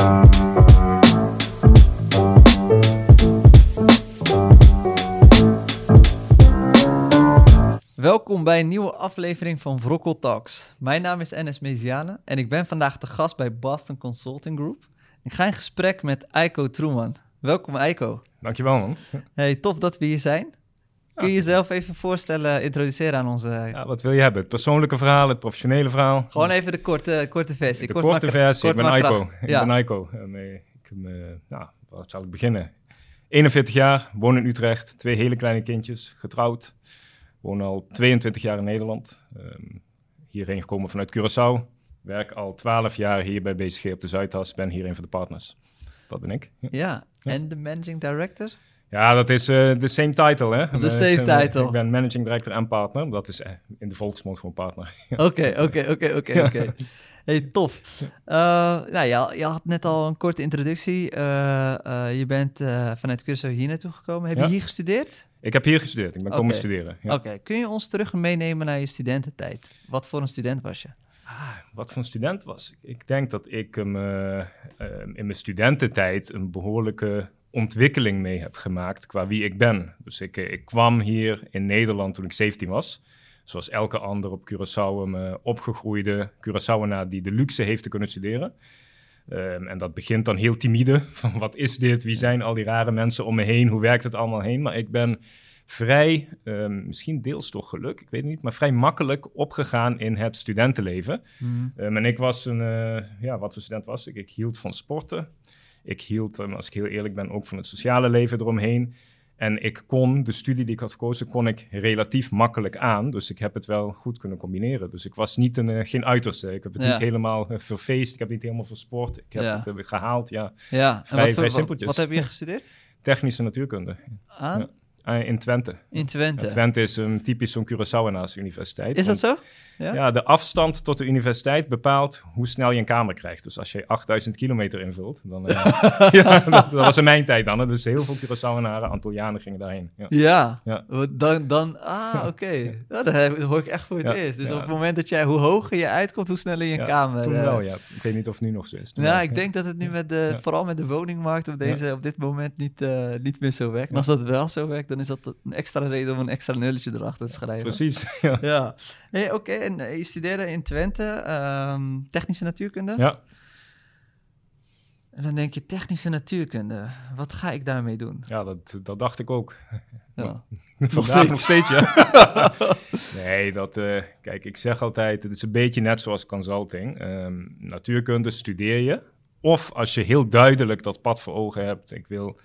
Welkom bij een nieuwe aflevering van Vrokkel Talks. Mijn naam is Enes Meziane en ik ben vandaag de gast bij Boston Consulting Group. Ik ga in gesprek met Eiko Troeman. Welkom Eiko. Dankjewel man. Hey, tof dat we hier zijn. Kun je jezelf even voorstellen, introduceren aan onze... Ja, wat wil je hebben? Het persoonlijke verhaal, het professionele verhaal? Gewoon even de korte, korte versie. De Kort korte maar- versie. kort ik ben Aiko. krachtig. Ik Ja. ben Aiko. En, eh, ik, eh, nou, waar zal ik beginnen? 41 jaar, woon in Utrecht, twee hele kleine kindjes, getrouwd. Woon al 22 jaar in Nederland. Ehm, hierheen gekomen vanuit Curaçao. Werk al 12 jaar hier bij BCG op de Zuidas. Ben hier een van de partners. Dat ben ik. Ja, Ja, en de managing director? Ja, dat is eh, de same title, hè? De Eh, same title. Ik ben managing director en partner. Dat is eh, in de volksmond gewoon partner. Oké, oké, oké, oké, oké. Hey, tof. Eh, nou, je, je had net al een korte introductie. Je bent vanuit Curaçao hier naartoe gekomen. Heb Ja. je hier gestudeerd? Ik heb hier gestudeerd. Ik ben komen studeren. Ja. Oké, kun je ons terug meenemen naar je studententijd? Wat voor een student was je? Ah, wat voor een student was ik? Ik denk dat ik eh, in mijn studententijd een behoorlijke ontwikkeling mee heb gemaakt qua wie ik ben. Dus ik, eh, ik kwam hier in Nederland toen ik 17 was. Zoals elke ander op Curaçao een eh, opgegroeide Curaçaoenaar die de luxe heeft te kunnen studeren. Ehm, en dat begint dan heel timide, van wat is dit, wie zijn al die rare mensen om me heen, hoe werkt het allemaal heen. Maar ik ben vrij, ehm, misschien deels toch geluk, ik weet het niet, maar vrij makkelijk opgegaan in het studentenleven. Ehm, en ik was een, eh, ja, wat voor student was ik? Ik hield van sporten. Ik hield, als ik heel eerlijk ben, ook van het sociale leven eromheen. En ik kon, de studie die ik had gekozen, kon ik relatief makkelijk aan. Dus ik heb het wel goed kunnen combineren. Dus ik was niet een, eh, geen uiterste. Ik heb het Ja. niet helemaal eh, verfeest. Ik heb het niet helemaal versport. Ik heb Ja. het eh, gehaald, ja. Ja, en Vrij- wat, vrij wat, wat heb je gestudeerd? Technische natuurkunde. Aan? Eh, in Twente. In Twente. Ja, Twente is een typisch zo'n Curaçaoenaars universiteit. Is dat zo? Ja? Ja? de afstand tot de universiteit bepaalt hoe snel je een kamer krijgt. Dus als je 8000 kilometer invult, dan... eh, ja, dat, dat was in mijn tijd dan. Hè. Dus heel veel Curaçaoenaren, Antillianen gingen daarheen. Ja. Ja. Dan, dan, ah, oké. Ja, dat, hoor ik echt voor het eerst. Dus op het moment dat jij, hoe hoger je uitkomt, hoe sneller je een kamer... Toen eh, wel, ja. Ik weet niet of het nu nog zo is. Wel, ik denk dat het nu met de, vooral met de woningmarkt op, deze, op dit moment niet, niet meer zo werkt. En Ja. als dat wel zo werkt, dan is dat een extra reden om een extra nulletje erachter te schrijven. Precies, ja. Ja. Hey, Oké, en eh, je studeerde in Twente ehm, technische natuurkunde. ja. En dan denk je, technische natuurkunde, wat ga ik daarmee doen? Ja, dat, dat dacht ik ook. Ja. Steeds. nog steeds, ja. nee, dat, eh, kijk, ik zeg altijd, het is een beetje net zoals consulting. Ehm, natuurkunde studeer je. Of als je heel duidelijk dat pad voor ogen hebt, ik wil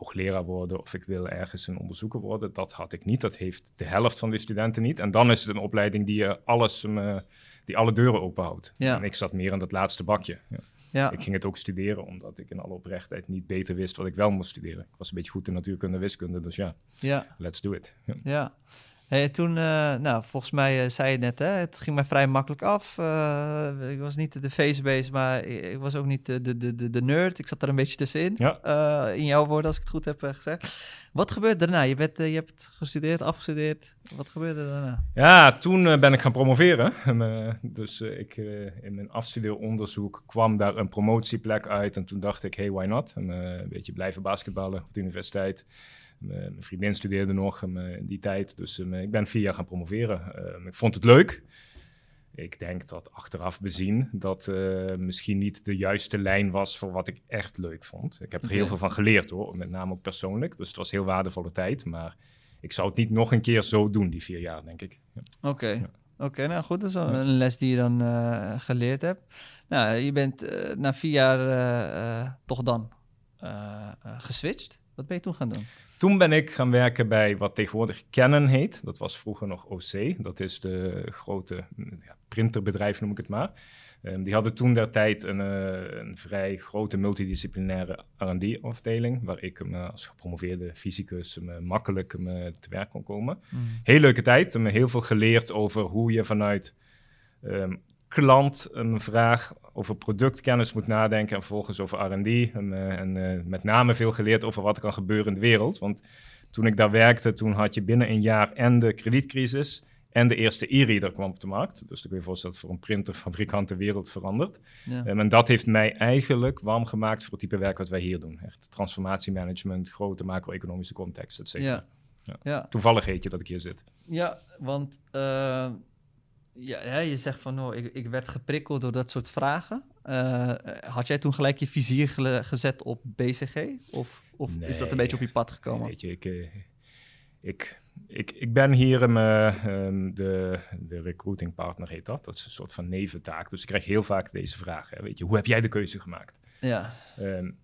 hoogleraar worden of ik wil ergens een onderzoeker worden. Dat had ik niet. Dat heeft de helft van de studenten niet. En dan is het een opleiding die je alles, eh, die alle deuren openhoudt. Ja. En ik zat meer in dat laatste bakje. Ja. Ja. Ik ging het ook studeren, omdat ik in alle oprechtheid niet beter wist wat ik wel moest studeren. Ik was een beetje goed in natuurkunde en wiskunde, dus ja, ja. let's do it. Ja. Hey, toen, eh, nou, volgens mij eh, zei je net, hè, het ging mij vrij makkelijk af. Eh, ik was niet de facebase, maar ik ik was ook niet de, de, de, de- nerd. Ik zat er een beetje tussenin. Ja. In jouw woorden, als ik het goed heb gezegd. Wat gebeurde daarna? Je, bent, je hebt gestudeerd, afgestudeerd. Wat gebeurde daarna? Ja, toen ben ik gaan promoveren. En, dus ik, in mijn afstudeeronderzoek kwam daar een promotieplek uit. En toen dacht ik, hey, why not? En, een beetje blijven basketballen op de universiteit. Mijn vriendin studeerde nog em, eh, in die tijd. Dus em, ik ben vier jaar gaan promoveren. Em, ik vond het leuk. Ik denk dat achteraf bezien dat eh, misschien niet de juiste lijn was voor wat ik echt leuk vond. Ik heb er heel veel van geleerd hoor, met name ook persoonlijk. Dus het was heel waardevolle tijd. Maar ik zou het niet nog een keer zo doen, die vier jaar, denk ik. Ja. Oké. Oké, nou goed, dat is een les die je dan eh, geleerd hebt. Nou, je bent na vier jaar toch dan geswitcht. Wat ben je toen gaan doen? Toen ben ik gaan werken bij wat tegenwoordig Canon heet. Dat was vroeger nog OC. Dat is de grote mm, ja, printerbedrijf, noem ik het maar. Ehm, die hadden toen der tijd een, eh, een vrij grote multidisciplinaire R&D-afdeling... waar ik hem, als gepromoveerde fysicus eh, makkelijk eh, te werk kon komen. Heel leuke tijd. Hem heel veel geleerd over hoe je vanuit ehm, klant een vraag over productkennis moet nadenken... en vervolgens over R&D. En, eh, en eh, met name veel geleerd over wat er kan gebeuren in de wereld. Want toen ik daar werkte, toen had je binnen een jaar en de kredietcrisis En de eerste e-reader kwam op de markt. Dus dan kun je voorstellen dat voor een printerfabrikant de wereld verandert. Ja. Um, en dat heeft mij eigenlijk warm gemaakt voor het type werk wat wij hier doen. Echt transformatiemanagement, grote macro-economische context, et cetera. Ja. Ja. Ja. Toevallig heet je dat ik hier zit. Ja, want eh, ja, je zegt van, oh, ik, ik werd geprikkeld door dat soort vragen. Eh, had jij toen gelijk je vizier gezet op BCG? Of, of is dat een beetje op je pad gekomen? Weet je, ik, eh, ik, ik, ik ben hier um, eh, um, de, de recruiting partner, heet dat. Dat is een soort van neventaak. Dus ik krijg heel vaak deze vraag. Hè, weet je, hoe heb jij de keuze gemaakt? Ja, Um,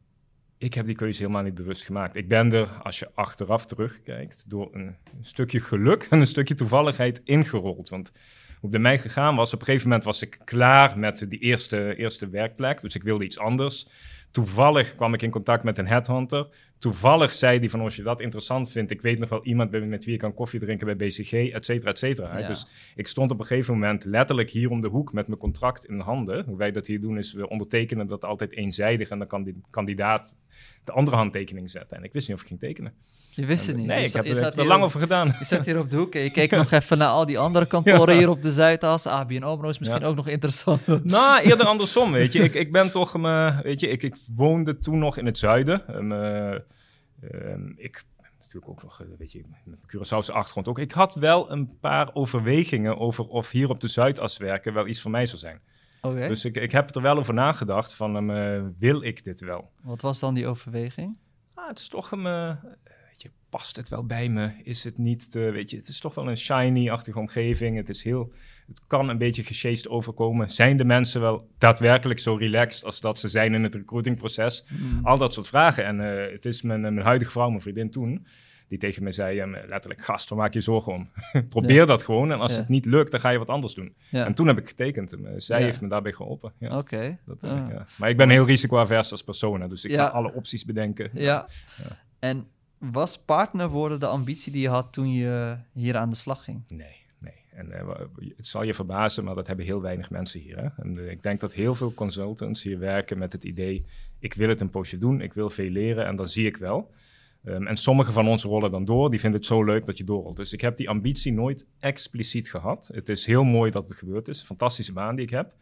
ik heb die keuze helemaal niet bewust gemaakt. Ik ben er, als je achteraf terugkijkt, door een, een stukje geluk en een stukje toevalligheid ingerold. Want hoe bij mij gegaan was, op een gegeven moment was ik klaar met die eerste, eerste werkplek. Dus ik wilde iets anders. Toevallig kwam ik in contact met een headhunter. Toevallig zei die van, als je dat interessant vindt, ik weet nog wel iemand bij- met wie ik kan koffie drinken bij BCG, et cetera, et cetera. Ja. Dus ik stond op een gegeven moment letterlijk hier om de hoek met mijn contract in handen. Hoe wij dat hier doen is, we ondertekenen dat altijd eenzijdig en dan kan die kandidaat de andere handtekening zetten. En ik wist niet of ik ging tekenen. je wist het niet. Nee, ik heb er, er lang op- over gedaan. Je zat hier op de hoek en je keek nog even naar al die andere kantoren hier op de Zuidas. ABN AMRO is misschien Ja. ook nog interessant. Nou, eerder andersom, weet je. Ik, ik ben toch, um, eh, weet je, ik, ik woonde toen nog in het zuiden. Um, ehm, ik natuurlijk ook nog, weet je, met Curaçaose achtergrond ook. Ik had wel een paar overwegingen over of hier op de Zuidas werken wel iets voor mij zou zijn. Dus ik, ik heb er wel over nagedacht van, um, eh, wil ik dit wel? wat was dan die overweging? Ah, het is toch een, eh, weet je, past het wel bij me? Is het niet, te, weet je, het is toch wel een shiny-achtige omgeving. Het is heel, het kan een beetje gesjeest overkomen. Zijn de mensen wel daadwerkelijk zo relaxed als dat ze zijn in het recruitingproces? Hmm. Al dat soort vragen. En eh, het is mijn, mijn huidige vrouw, mijn vriendin toen, die tegen me zei, eh, letterlijk, gast, waar maak je zorgen om? Probeer Ja. dat gewoon en als Ja. het niet lukt, dan ga je wat anders doen. Ja, En toen heb ik getekend. En, eh, zij heeft me daarbij geholpen. Ja. oké. Eh, Ah. Maar ik ben heel risicoavers als persoon, dus ik ga alle opties bedenken. Ja. En was partner worden de ambitie die je had toen je hier aan de slag ging? Nee. En eh, het zal je verbazen, maar dat hebben heel weinig mensen hier. Hè? En, eh, ik denk dat heel veel consultants hier werken met het idee: ik wil het een poosje doen, ik wil veel leren en dan zie ik wel. Ehm, en sommige van ons rollen dan door, die vinden het zo leuk dat je doorrolt. Dus ik heb die ambitie nooit expliciet gehad. Het is heel mooi dat het gebeurd is. Fantastische baan die ik heb.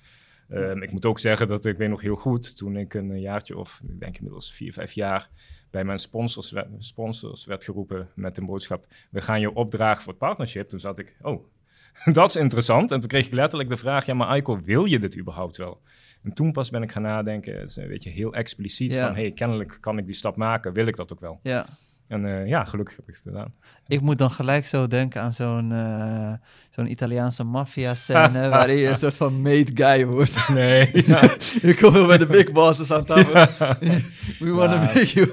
Ehm, ik moet ook zeggen dat ik weet nog heel goed, toen ik een jaartje of ik denk inmiddels vier, vijf jaar bij mijn sponsors, werd- sponsors werd geroepen met een boodschap: we gaan je opdragen voor het partnership. Toen zat ik, oh, dat is interessant. En toen kreeg ik letterlijk de vraag: ja, maar Aiko, wil je dit überhaupt wel? En toen pas ben ik gaan nadenken, het is, weet je, heel expliciet Ja. van: hey, kennelijk kan ik die stap maken, wil ik dat ook wel? Ja. En eh, ja, gelukkig heb ik het gedaan. Ik moet dan gelijk zo denken aan zo'n eh, zo'n Italiaanse maffia-scène... waarin je een soort van made guy wordt. Nee, je komt wel bij de big bosses aan tafel. We wanna Ja. make you...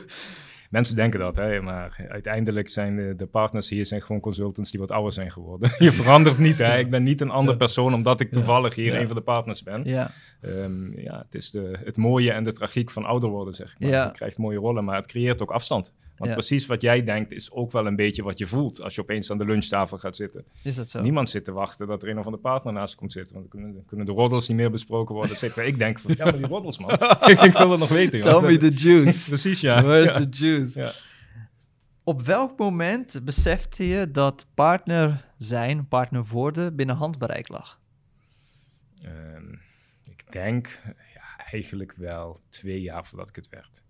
mensen denken dat, hè, maar uiteindelijk zijn de, de partners hier zijn gewoon consultants die wat ouder zijn geworden. Je verandert niet, hè. Ik ben niet een ander persoon omdat ik toevallig hier een van de partners ben. Ja, Ehm, ja, het is de, het mooie en de tragiek van ouder worden, zeg ik maar. Ja. Je krijgt mooie rollen, maar het creëert ook afstand. Want Ja. precies wat jij denkt is ook wel een beetje wat je voelt als je opeens aan de lunchtafel gaat zitten. is dat zo? Niemand zit te wachten dat er een of andere partner naast komt zitten. Want dan kunnen, kunnen de roddels niet meer besproken worden, et cetera. Ik denk, van, ja, maar die roddels, man. ik, wil dat nog weten. Tell me the juice. Precies, ja. Where's Ja. the juice? Ja. Op welk moment besefte je dat partner zijn, partner worden, binnen handbereik lag? Ehm, ik denk ja, eigenlijk wel twee jaar voordat ik het werd.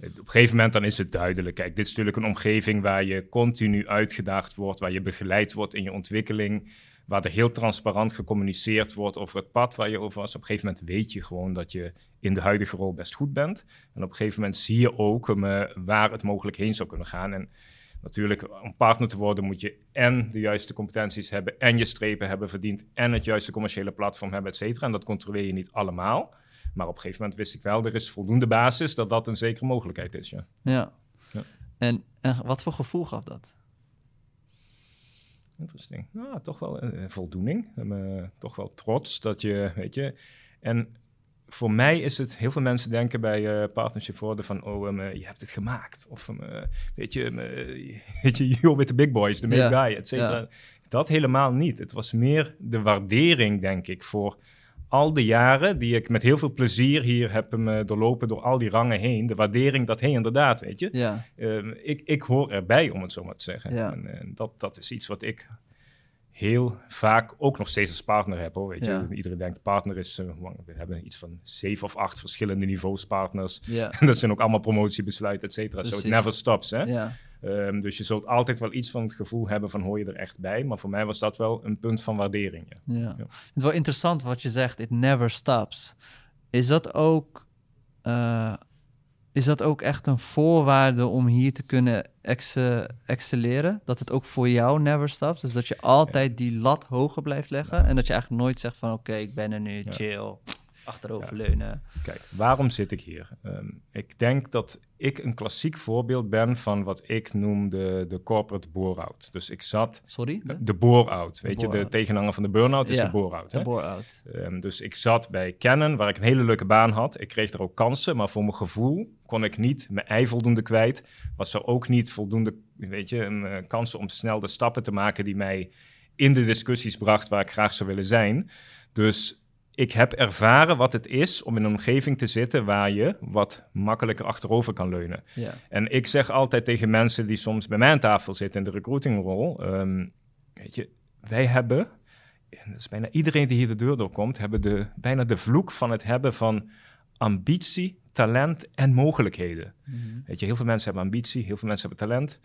Op een gegeven moment dan is het duidelijk. Kijk, dit is natuurlijk een omgeving waar je continu uitgedaagd wordt, waar je begeleid wordt in je ontwikkeling, waar er heel transparant gecommuniceerd wordt over het pad waar je over was. Op een gegeven moment weet je gewoon dat je in de huidige rol best goed bent. En op een gegeven moment zie je ook eh, waar het mogelijk heen zou kunnen gaan. En natuurlijk, om partner te worden moet je en de juiste competenties hebben en je strepen hebben verdiend en het juiste commerciële platform hebben, et cetera. En dat controleer je niet allemaal. Maar op een gegeven moment wist ik wel, er is voldoende basis dat dat een zekere mogelijkheid is, ja. Ja. Ja. En, en wat voor gevoel gaf dat? Interesting. Nou, toch wel een voldoening. Eh, toch wel trots dat je, weet je... En voor mij is het, heel veel mensen denken bij eh, partnership worden van, oh, um, eh, je hebt het gemaakt. Of, um, weet je, um, weet je, you're with the big boys, the big Ja, guy, et cetera. ja. Dat helemaal niet. Het was meer de waardering, denk ik, voor al de jaren die ik met heel veel plezier hier heb um, eh, doorlopen door al die rangen heen. De waardering dat, hé, inderdaad, weet je. Ja, Um, ik, ik hoor erbij, om het zo maar te zeggen. Ja. En, en dat, dat is iets wat ik heel vaak ook nog steeds als partner heb. Hoor. Weet Ja. je? Iedereen denkt partner is, eh, we hebben iets van zeven of acht verschillende niveaus partners. Ja. En dat zijn ook allemaal promotiebesluiten, et cetera. So it never stops. Hè? Ehm, dus je zult altijd wel iets van het gevoel hebben van hoor je er echt bij. Maar voor mij was dat wel een punt van waardering. Ja. Ja. Het is wel interessant wat je zegt, it never stops. Is dat ook, eh, is dat ook echt een voorwaarde om hier te kunnen excelleren? Dat het ook voor jou never stops? Dus dat je altijd die lat hoger blijft leggen en dat je eigenlijk nooit zegt van oké, ik ben er nu, chill, achteroverleunen. Kijk, waarom zit ik hier? Ehm, ik denk dat ik een klassiek voorbeeld ben van wat ik noem de, de corporate bore-out. Dus ik zat... Sorry? De bore-out, weet je, de tegenhanger van de burn-out is Ja, de bore-out. De bore-out. Ehm, dus ik zat bij Canon, waar ik een hele leuke baan had. Ik kreeg er ook kansen, maar voor mijn gevoel kon ik niet mijn ei voldoende kwijt. Was er ook niet voldoende, weet je, een, eh, kansen om snel de stappen te maken die mij in de discussies bracht waar ik graag zou willen zijn. Dus ik heb ervaren wat het is om in een omgeving te zitten waar je wat makkelijker achterover kan leunen. Ja. En ik zeg altijd tegen mensen die soms bij mij aan tafel zitten in de recruitingrol, ehm, weet je, wij hebben, en dat is bijna iedereen die hier de deur doorkomt, hebben de, bijna de vloek van het hebben van ambitie, talent en mogelijkheden. Mhm. Weet je, heel veel mensen hebben ambitie, heel veel mensen hebben talent.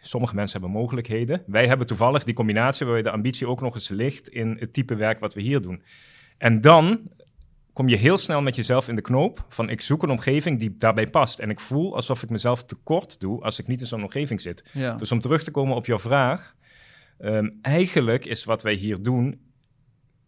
Sommige mensen hebben mogelijkheden. Wij hebben toevallig die combinatie waarbij de ambitie ook nog eens ligt in het type werk wat we hier doen. En dan kom je heel snel met jezelf in de knoop van ik zoek een omgeving die daarbij past. En ik voel alsof ik mezelf tekort doe als ik niet in zo'n omgeving zit. Ja. Dus om terug te komen op jouw vraag. ehm, eigenlijk is wat wij hier doen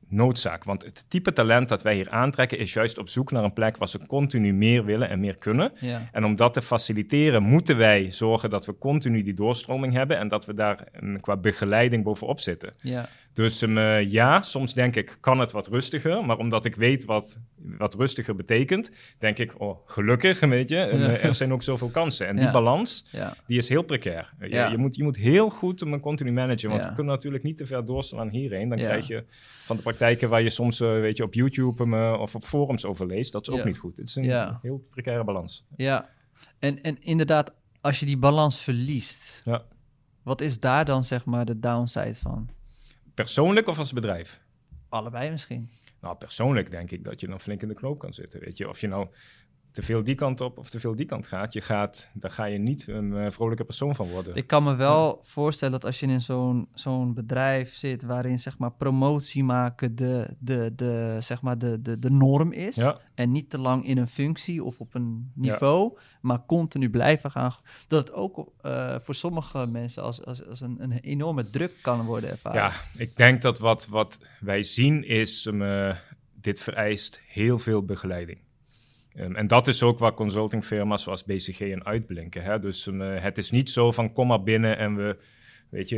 noodzaak. Want het type talent dat wij hier aantrekken is juist op zoek naar een plek waar ze continu meer willen en meer kunnen. ja. En om dat te faciliteren, moeten wij zorgen dat we continu die doorstroming hebben en dat we daar qua begeleiding bovenop zitten. Ja. Dus ehm, eh, ja, soms denk ik, kan het wat rustiger. Maar omdat ik weet wat, wat rustiger betekent, denk ik, oh, gelukkig, weet je. En, Ja. eh, er zijn ook zoveel kansen. En die Ja. balans, Ja. die is heel precair. Je, je, moet, je moet heel goed hem continu managen. Want we kunnen natuurlijk niet te ver doorslaan hierheen. Dan krijg je van de praktijken waar je soms eh, weet je, op YouTube hem, eh, of op forums over leest. Dat is ook niet goed. Het is een heel precaire balans. Ja, en, en inderdaad, als je die balans verliest, Ja. wat is daar dan zeg maar de downside van? Persoonlijk of als bedrijf? Allebei misschien. Nou, persoonlijk denk ik dat je dan flink in de knoop kan zitten. Weet je, of je nou te veel die kant op of te veel die kant gaat, je gaat daar ga je niet een eh, vrolijke persoon van worden. Ik kan me wel voorstellen dat als je in zo'n zo'n bedrijf zit waarin zeg maar promotie maken de, de, de, zeg maar de, de, de norm is Ja, en niet te lang in een functie of op een niveau, maar continu blijven gaan, dat het ook eh, voor sommige mensen als, als, als een, een enorme druk kan worden ervaren. ja, ik denk dat wat, wat wij zien is, um, dit vereist heel veel begeleiding. Um, en dat is ook waar consultingfirma's zoals BCG in uitblinken. Hè? Dus um, eh, het is niet zo van kom maar binnen en we, weet je,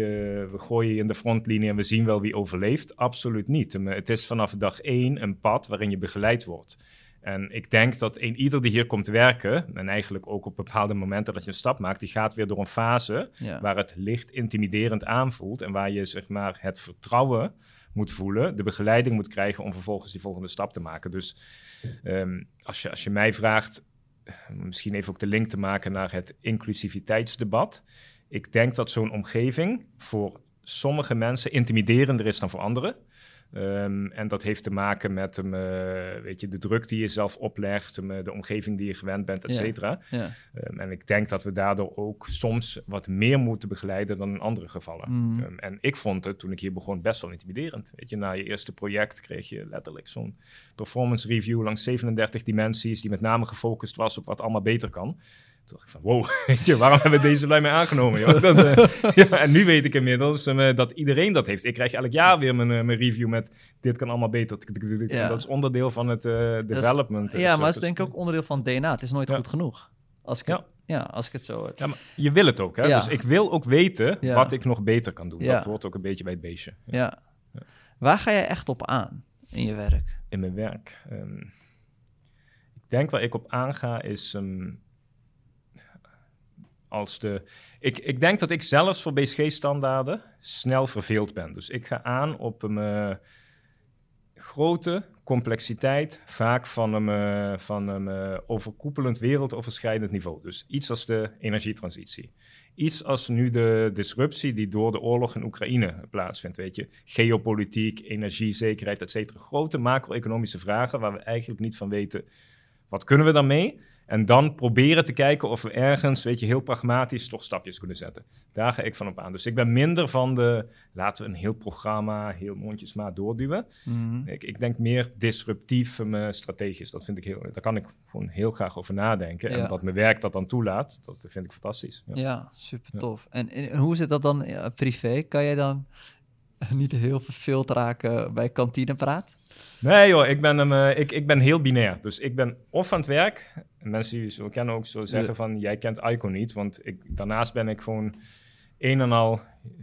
we gooien je in de frontlinie en we zien wel wie overleeft. Absoluut niet. Um, het is vanaf dag één een pad waarin je begeleid wordt. En ik denk dat een ieder die hier komt werken, en eigenlijk ook op bepaalde momenten dat je een stap maakt, die gaat weer door een fase Ja. waar het licht intimiderend aanvoelt en waar je zeg maar het vertrouwen moet voelen, de begeleiding moet krijgen om vervolgens die volgende stap te maken. Dus ehm, als, je, als je mij vraagt, eh, misschien even ook de link te maken naar het inclusiviteitsdebat. Ik denk dat zo'n omgeving voor sommige mensen intimiderender is dan voor anderen. Ehm, en dat heeft te maken met um, uh, weet je, de druk die je zelf oplegt, um, de omgeving die je gewend bent, et cetera. Ja. Um, en ik denk dat we daardoor ook soms wat meer moeten begeleiden dan in andere gevallen. Mm. Um, en ik vond het toen ik hier begon best wel intimiderend. Weet je, na je eerste project kreeg je letterlijk zo'n performance review langs 37 dimensies, die met name gefocust was op wat allemaal beter kan. Toen dacht ik van, wow, weet je, waarom hebben we deze lui mee aangenomen? Joh? Dat, uh, ja, en nu weet ik inmiddels um, dat iedereen dat heeft. Ik krijg elk jaar weer mijn, uh, mijn review met, dit kan allemaal beter. Ja. Dat is onderdeel van het development. ja, maar het is denk ik ook onderdeel van DNA. Het is nooit Ja. goed genoeg. Als ik, Ja. het, ja, als ik het zo. Ja, maar je wil het ook, hè? Dus ik wil ook weten wat ik nog beter kan doen. Dat hoort ook een beetje bij het beestje Ja. Waar ga jij echt op aan in je werk? in mijn werk. Ehm, ik denk waar ik op aanga is ehm, als de. Ik, ik denk dat ik zelfs voor BSG-standaarden snel verveeld ben. Dus ik ga aan op een. eh, grote complexiteit, vaak van een, uh, van een uh, overkoepelend wereldoverschrijdend niveau. Dus iets als de energietransitie. Iets als nu de disruptie die door de oorlog in Oekraïne plaatsvindt. Weet je, geopolitiek, energiezekerheid, et cetera. Grote macro-economische vragen waar we eigenlijk niet van weten. Wat kunnen we daarmee? En dan proberen te kijken of we ergens, weet je, heel pragmatisch toch stapjes kunnen zetten. Daar ga ik van op aan. Dus ik ben minder van de, laten we een heel programma, heel mondjesmaat doorduwen. Mhm. Ik, ik denk meer disruptief uh, strategisch. Dat vind ik heel, daar kan ik gewoon heel graag over nadenken. Ja. En dat mijn werk dat dan toelaat, dat vind ik fantastisch. Ja. Ja, super tof. En, en hoe zit dat dan ja, privé? Kan jij dan niet heel verveeld raken bij kantinepraat? Nee joh, ik ben, hem, uh, ik, ik ben heel binair. Dus ik ben of aan het werk. En mensen die je zo kennen ook zo zeggen van... jij kent Ico niet. Want ik, daarnaast ben ik gewoon een en al...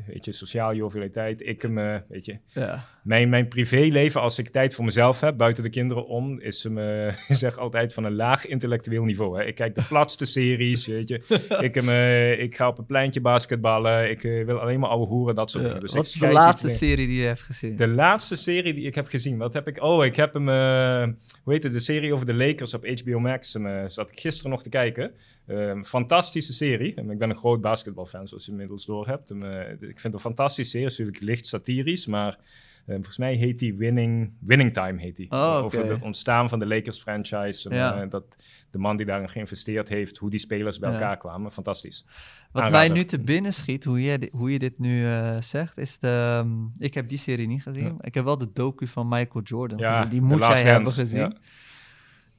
weet je, sociaal jovialiteit. Ik hem, uh, weet je... Ja. Mijn, mijn privéleven, als ik tijd voor mezelf heb, buiten de kinderen om... is uh, ik zeg altijd, van een laag intellectueel niveau. Hè. Ik kijk de platste series, weet je. ik, hem, uh, ik ga op een pleintje basketballen. Ik wil alleen maar ouwe hoeren, dat soort dingen. Dus Wat is de laatste serie die je hebt gezien? De laatste serie die ik heb gezien, wat heb ik? Oh, ik heb hem, eh, hoe heet het, de serie over de Lakers op HBO Max. Eh, zat ik gisteren nog te kijken. Ehm, fantastische serie. Ik ben een groot basketbalfan, zoals je inmiddels door hebt. Eh, ik vind het een fantastische serie. Het is natuurlijk licht satirisch, maar eh, volgens mij heet die Winning, Winning Time. Heet die. Oh. Over het ontstaan van de Lakers franchise. En, Ja. eh, dat de man die daarin geïnvesteerd heeft, hoe die spelers bij Ja. elkaar kwamen. Fantastisch. Wat Aanrader. mij nu te binnen schiet, hoe je, hoe je dit nu zegt, is de... ehm, ik heb die serie niet gezien. Ja. Ik heb wel de docu van Michael Jordan Ja, gezien. Die moet jij hebben gezien.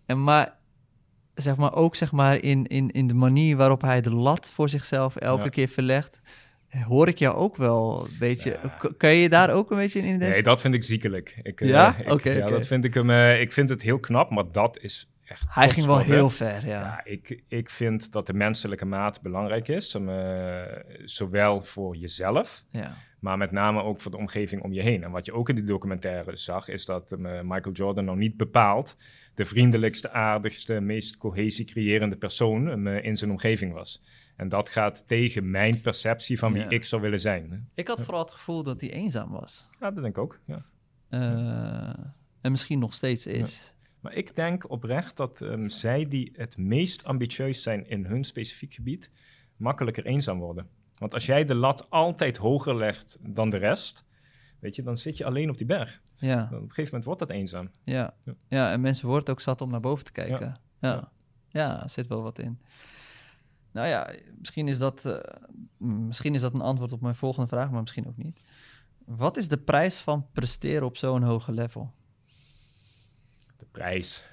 En maar, zeg maar, ook zeg maar in, in, in de manier waarop hij de lat voor zichzelf elke keer verlegt, hoor ik jou ook wel een beetje... Ja. Kan je je daar ook een beetje in? Nee, dat vind ik ziekelijk. Ik, eh, Ja? ik- Oké, ja, dat vind ik hem. eh, ik vind het heel knap, maar dat is echt. Hij ging wel heel ver, ja. Ja, ik, ik vind dat de menselijke maat belangrijk is. om, eh, zowel voor jezelf, ja. Maar met name ook voor de omgeving om je heen. En wat je ook in die documentaire zag, is dat eh, Michael Jordan nou niet bepaald de vriendelijkste, aardigste, meest cohesie creërende persoon eh, in zijn omgeving was. En dat gaat tegen mijn perceptie van wie Ja. ik zou willen zijn. Ik had vooral het gevoel dat hij eenzaam was. Ja, dat denk ik ook. Ja. Eh, en misschien nog steeds is. Maar ik denk oprecht dat ehm, zij die het meest ambitieus zijn in hun specifiek gebied, makkelijker eenzaam worden. Want als jij de lat altijd hoger legt dan de rest, weet je, dan zit je alleen op die berg. Ja, Dan op een gegeven moment wordt dat eenzaam. ja. Ja. ja, en mensen worden ook zat om naar boven te kijken. Ja, ja. Ja. er zit wel wat in. Nou ja, misschien is, dat, eh, misschien is dat een antwoord op mijn volgende vraag, maar misschien ook niet. Wat is de prijs van presteren op zo'n hoge level? De prijs,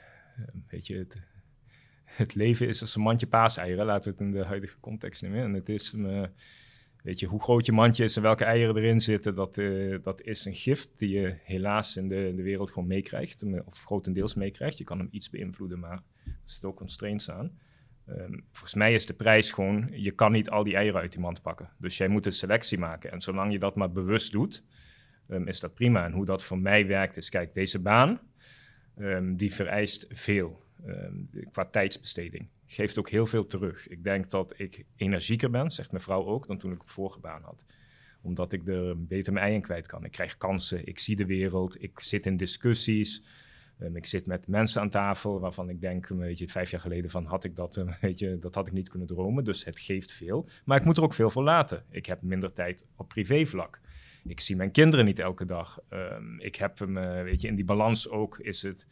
weet je, het, het leven is als een mandje paaseieren, laten we het in de huidige context nemen. En het is, een, eh, weet je, hoe groot je mandje is en welke eieren erin zitten, dat, eh, dat is een gift die je helaas in de, de wereld gewoon meekrijgt, eh, of grotendeels meekrijgt. Je kan hem iets beïnvloeden, maar er zitten ook constraints aan. Ehm, volgens mij is de prijs gewoon, je kan niet al die eieren uit die mand pakken. Dus jij moet een selectie maken. En zolang je dat maar bewust doet, ehm, is dat prima. En hoe dat voor mij werkt is, kijk, deze baan, ehm, die vereist veel ehm, qua tijdsbesteding. Geeft ook heel veel terug. Ik denk dat ik energieker ben, zegt mijn vrouw ook, dan toen ik een vorige baan had. Omdat ik er beter mijn ei in kwijt kan. Ik krijg kansen, ik zie de wereld, ik zit in discussies. Ehm, ik zit met mensen aan tafel waarvan ik denk, een beetje vijf jaar geleden van had ik dat, weet je, dat had ik niet kunnen dromen. Dus het geeft veel. Maar ik moet er ook veel voor laten. Ik heb minder tijd op privévlak. Ik zie mijn kinderen niet elke dag. Ehm, ik heb hem, weet je, in die balans ook is het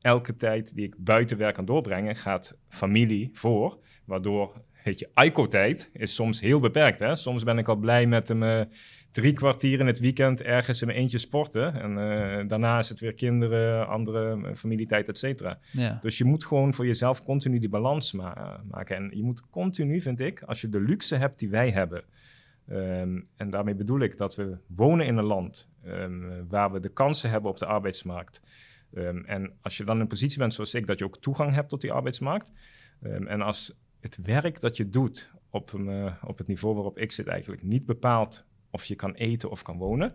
elke tijd die ik buiten werk kan doorbrengen, gaat familie voor. Waardoor, weet je, ICO-tijd is soms heel beperkt. Hè? Soms ben ik al blij met hem eh, drie kwartier in het weekend ergens in mijn eentje sporten. En eh, daarna is het weer kinderen, andere eh, familietijd, et cetera. Ja, Dus je moet gewoon voor jezelf continu die balans ma- maken. En je moet continu, vind ik, als je de luxe hebt die wij hebben. ehm, en daarmee bedoel ik dat we wonen in een land ehm, waar we de kansen hebben op de arbeidsmarkt. Ehm, en als je dan in een positie bent zoals ik, dat je ook toegang hebt tot die arbeidsmarkt. Ehm, en als het werk dat je doet op, een, eh, op het niveau waarop ik zit eigenlijk niet bepaalt of je kan eten of kan wonen,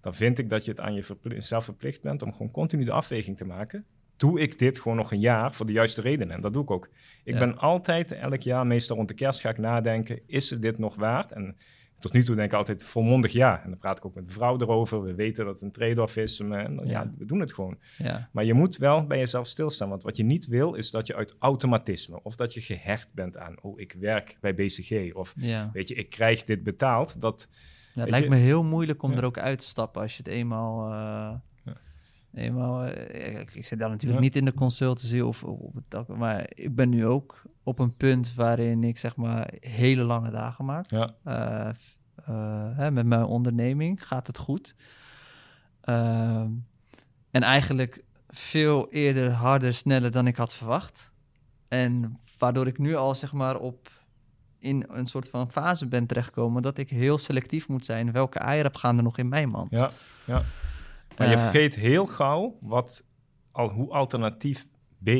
dan vind ik dat je het aan jezelf verplicht bent om gewoon continu de afweging te maken doe ik dit gewoon nog een jaar voor de juiste redenen. En dat doe ik ook. Ik Ja. ben altijd, elk jaar, meestal rond de kerst, ga ik nadenken, is het dit nog waard? En tot nu toe denk ik altijd volmondig ja. En dan praat ik ook met de vrouw erover. We weten dat het een trade-off is. En, en ja. Ja. we doen het gewoon. Ja, Maar je moet wel bij jezelf stilstaan. Want wat je niet wil, is dat je uit automatisme... of dat je gehecht bent aan... oh, ik werk bij BCG. Of ja. weet je, ik krijg dit betaald. Dat, Ja, het lijkt je- me heel moeilijk om er ook uit te stappen als je het eenmaal. eh. Eenmaal eh, ik, ik zit daar natuurlijk Ja. niet in de consultancy of op het dak, maar ik ben nu ook op een punt waarin ik zeg maar hele lange dagen maak. ja, Eh, eh, hè, met mijn onderneming gaat het goed. Ehm, en eigenlijk veel eerder, harder, sneller dan ik had verwacht. En waardoor ik nu al zeg maar op in een soort van fase ben terechtgekomen dat ik heel selectief moet zijn. Welke eieren gaan er nog in mijn mand? ja, ja. Maar je Eh, vergeet heel gauw wat, al, hoe alternatief B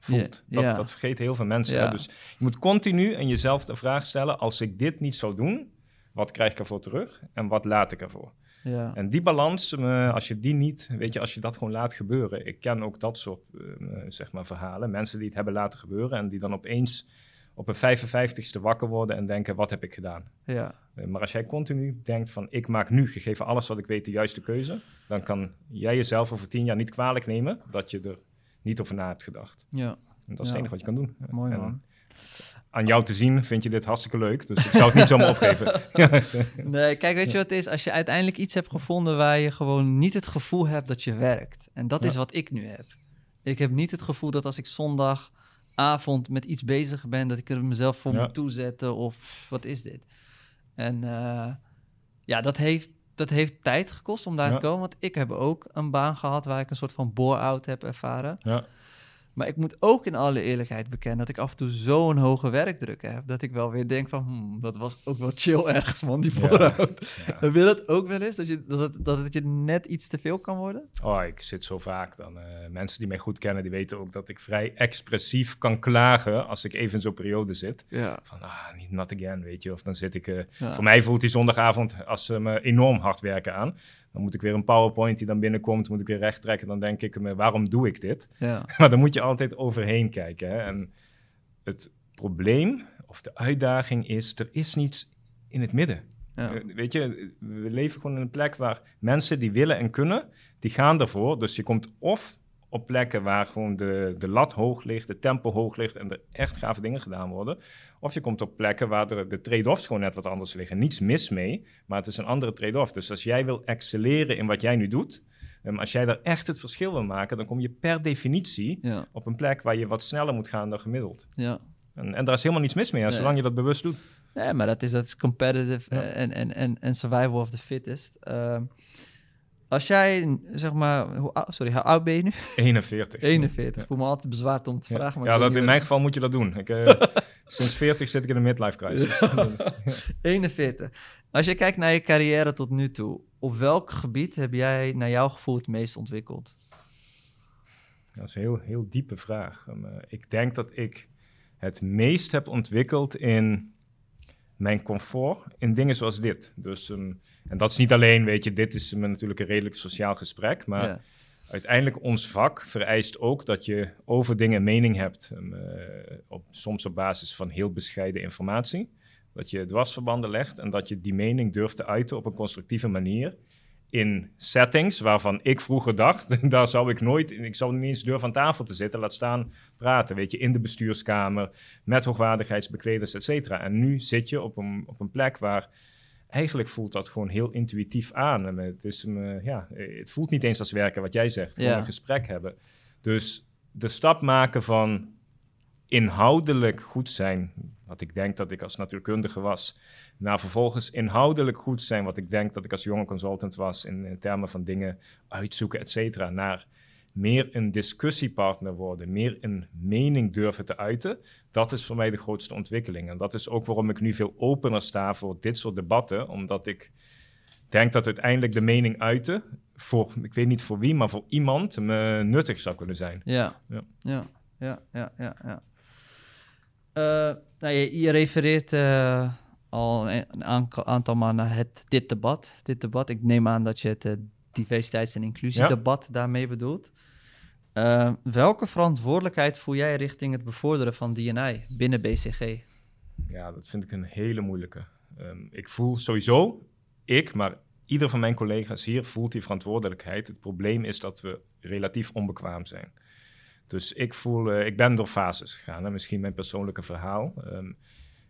voelt. Dat, dat vergeten heel veel mensen. Dus je moet continu aan jezelf de vraag stellen... als ik dit niet zou doen, wat krijg ik ervoor terug? En wat laat ik ervoor? Ja, En die balans, eh, als je die niet, weet je, als je dat gewoon laat gebeuren. Ik ken ook dat soort, eh, zeg maar, verhalen. Mensen die het hebben laten gebeuren en die dan opeens op een 55ste wakker worden en denken, wat heb ik gedaan? ja, Eh, maar als jij continu denkt van, ik maak nu, gegeven alles wat ik weet, de juiste keuze. Dan kan jij jezelf over tien jaar niet kwalijk nemen dat je er niet over na hebt gedacht. ja. En dat is het enige wat je kan doen. Mooi, En man. Aan jou te zien vind je dit hartstikke leuk, dus ik zou het niet zomaar opgeven. Nee, kijk, weet je wat het is? Als je uiteindelijk iets hebt gevonden waar je gewoon niet het gevoel hebt dat je werkt. En dat Ja. is wat ik nu heb. Ik heb niet het gevoel dat als ik zondagavond met iets bezig ben, dat ik er mezelf voor Ja. moet toezetten of wat is dit? En eh, ja, dat heeft, dat heeft tijd gekost om daar Ja. te komen. Want ik heb ook een baan gehad waar ik een soort van bore-out heb ervaren. Ja. Maar ik moet ook in alle eerlijkheid bekennen dat ik af en toe zo'n hoge werkdruk heb. Dat ik wel weer denk van, hmm, dat was ook wel chill ergens, man, die voorhoud. Ja. Je dat ook wel eens? Dat, je, dat, het, dat het je net iets te veel kan worden? Oh, ik zit zo vaak dan. eh, mensen die mij goed kennen, die weten ook dat ik vrij expressief kan klagen als ik even in zo'n periode zit. Ja. Van, ah, niet not again, weet je. Of dan zit ik... eh. Voor mij voelt die zondagavond als ze me enorm hard werken aan. Dan moet ik weer een PowerPoint die dan binnenkomt, moet ik weer recht trekken. Dan denk ik me, waarom doe ik dit? Ja. Maar dan moet je altijd overheen kijken. Hè? En het probleem of de uitdaging is, er is niets in het midden. Ja. Eh, Weet je, we leven gewoon in een plek waar mensen die willen en kunnen, die gaan ervoor. Dus je komt of op plekken waar gewoon de, de lat hoog ligt, de tempo hoog ligt en er echt gave dingen gedaan worden. Of je komt op plekken waar de, de trade-offs gewoon net wat anders liggen. Niets mis mee, maar het is een andere trade-off. Dus als jij wil excelleren in wat jij nu doet, um, als jij daar echt het verschil wil maken, dan kom je per definitie Ja. op een plek waar je wat sneller moet gaan dan gemiddeld. ja. En, en daar is helemaal niets mis mee, hè, Nee. zolang je dat bewust doet. Nee, maar dat is, dat is competitive en, en, en survival of the fittest. Ehm, als jij, zeg maar, hoe, sorry, hoe oud ben je nu? 41. 41. Ik voel me altijd bezwaard om te Ja, vragen. maar ja dat, in mijn geval moet je dat doen. Ik, eh, sinds 40 zit ik in een midlife crisis. wat- 41. Als je kijkt naar je carrière tot nu toe, op welk gebied heb jij naar jouw gevoel het meest ontwikkeld? Dat is een heel, heel diepe vraag. Um, eh, ik denk dat ik het meest heb ontwikkeld in mijn comfort in dingen zoals dit. Dus, um, en dat is niet alleen, weet je, dit is um, natuurlijk een redelijk sociaal gesprek, maar ja. uiteindelijk ons vak vereist ook dat je over dingen een mening hebt. um, eh, op, soms op basis van heel bescheiden informatie. Dat je dwarsverbanden legt en dat je die mening durft te uiten op een constructieve manier. In settings waarvan ik vroeger dacht, daar zou ik nooit, ik zou niet eens durven aan tafel te zitten, laat staan praten. Weet je, in de bestuurskamer, met hoogwaardigheidsbekleders, et cetera. En nu zit je op een, op een plek waar eigenlijk voelt dat gewoon heel intuïtief aan. En het, is, ja, het voelt niet eens als werken, wat jij zegt. Gewoon Ja. een gesprek hebben. Dus de stap maken van inhoudelijk goed zijn, wat ik denk dat ik als natuurkundige was, naar vervolgens inhoudelijk goed zijn, wat ik denk dat ik als jonge consultant was, in, in termen van dingen uitzoeken, et cetera, naar meer een discussiepartner worden, meer een mening durven te uiten, dat is voor mij de grootste ontwikkeling. En dat is ook waarom ik nu veel opener sta voor dit soort debatten, omdat ik denk dat uiteindelijk de mening uiten, voor, ik weet niet voor wie, maar voor iemand, me nuttig zou kunnen zijn. Ja, Ja. ja, ja, ja, ja. ja. Eh, nou, je, je refereert eh, al een aantal maal naar het, dit debat. Dit debat. Ik neem aan dat je het eh, diversiteits- en inclusiedebat daarmee bedoelt. Welke verantwoordelijkheid voel jij richting het bevorderen van D&I binnen BCG? Ja, dat vind ik een hele moeilijke. Ehm, ik voel sowieso, ik, maar ieder van mijn collega's hier voelt die verantwoordelijkheid. Het probleem is dat we relatief onbekwaam zijn. Dus ik voel, uh, ik ben door fases gegaan. Hè? Misschien mijn persoonlijke verhaal. Ehm,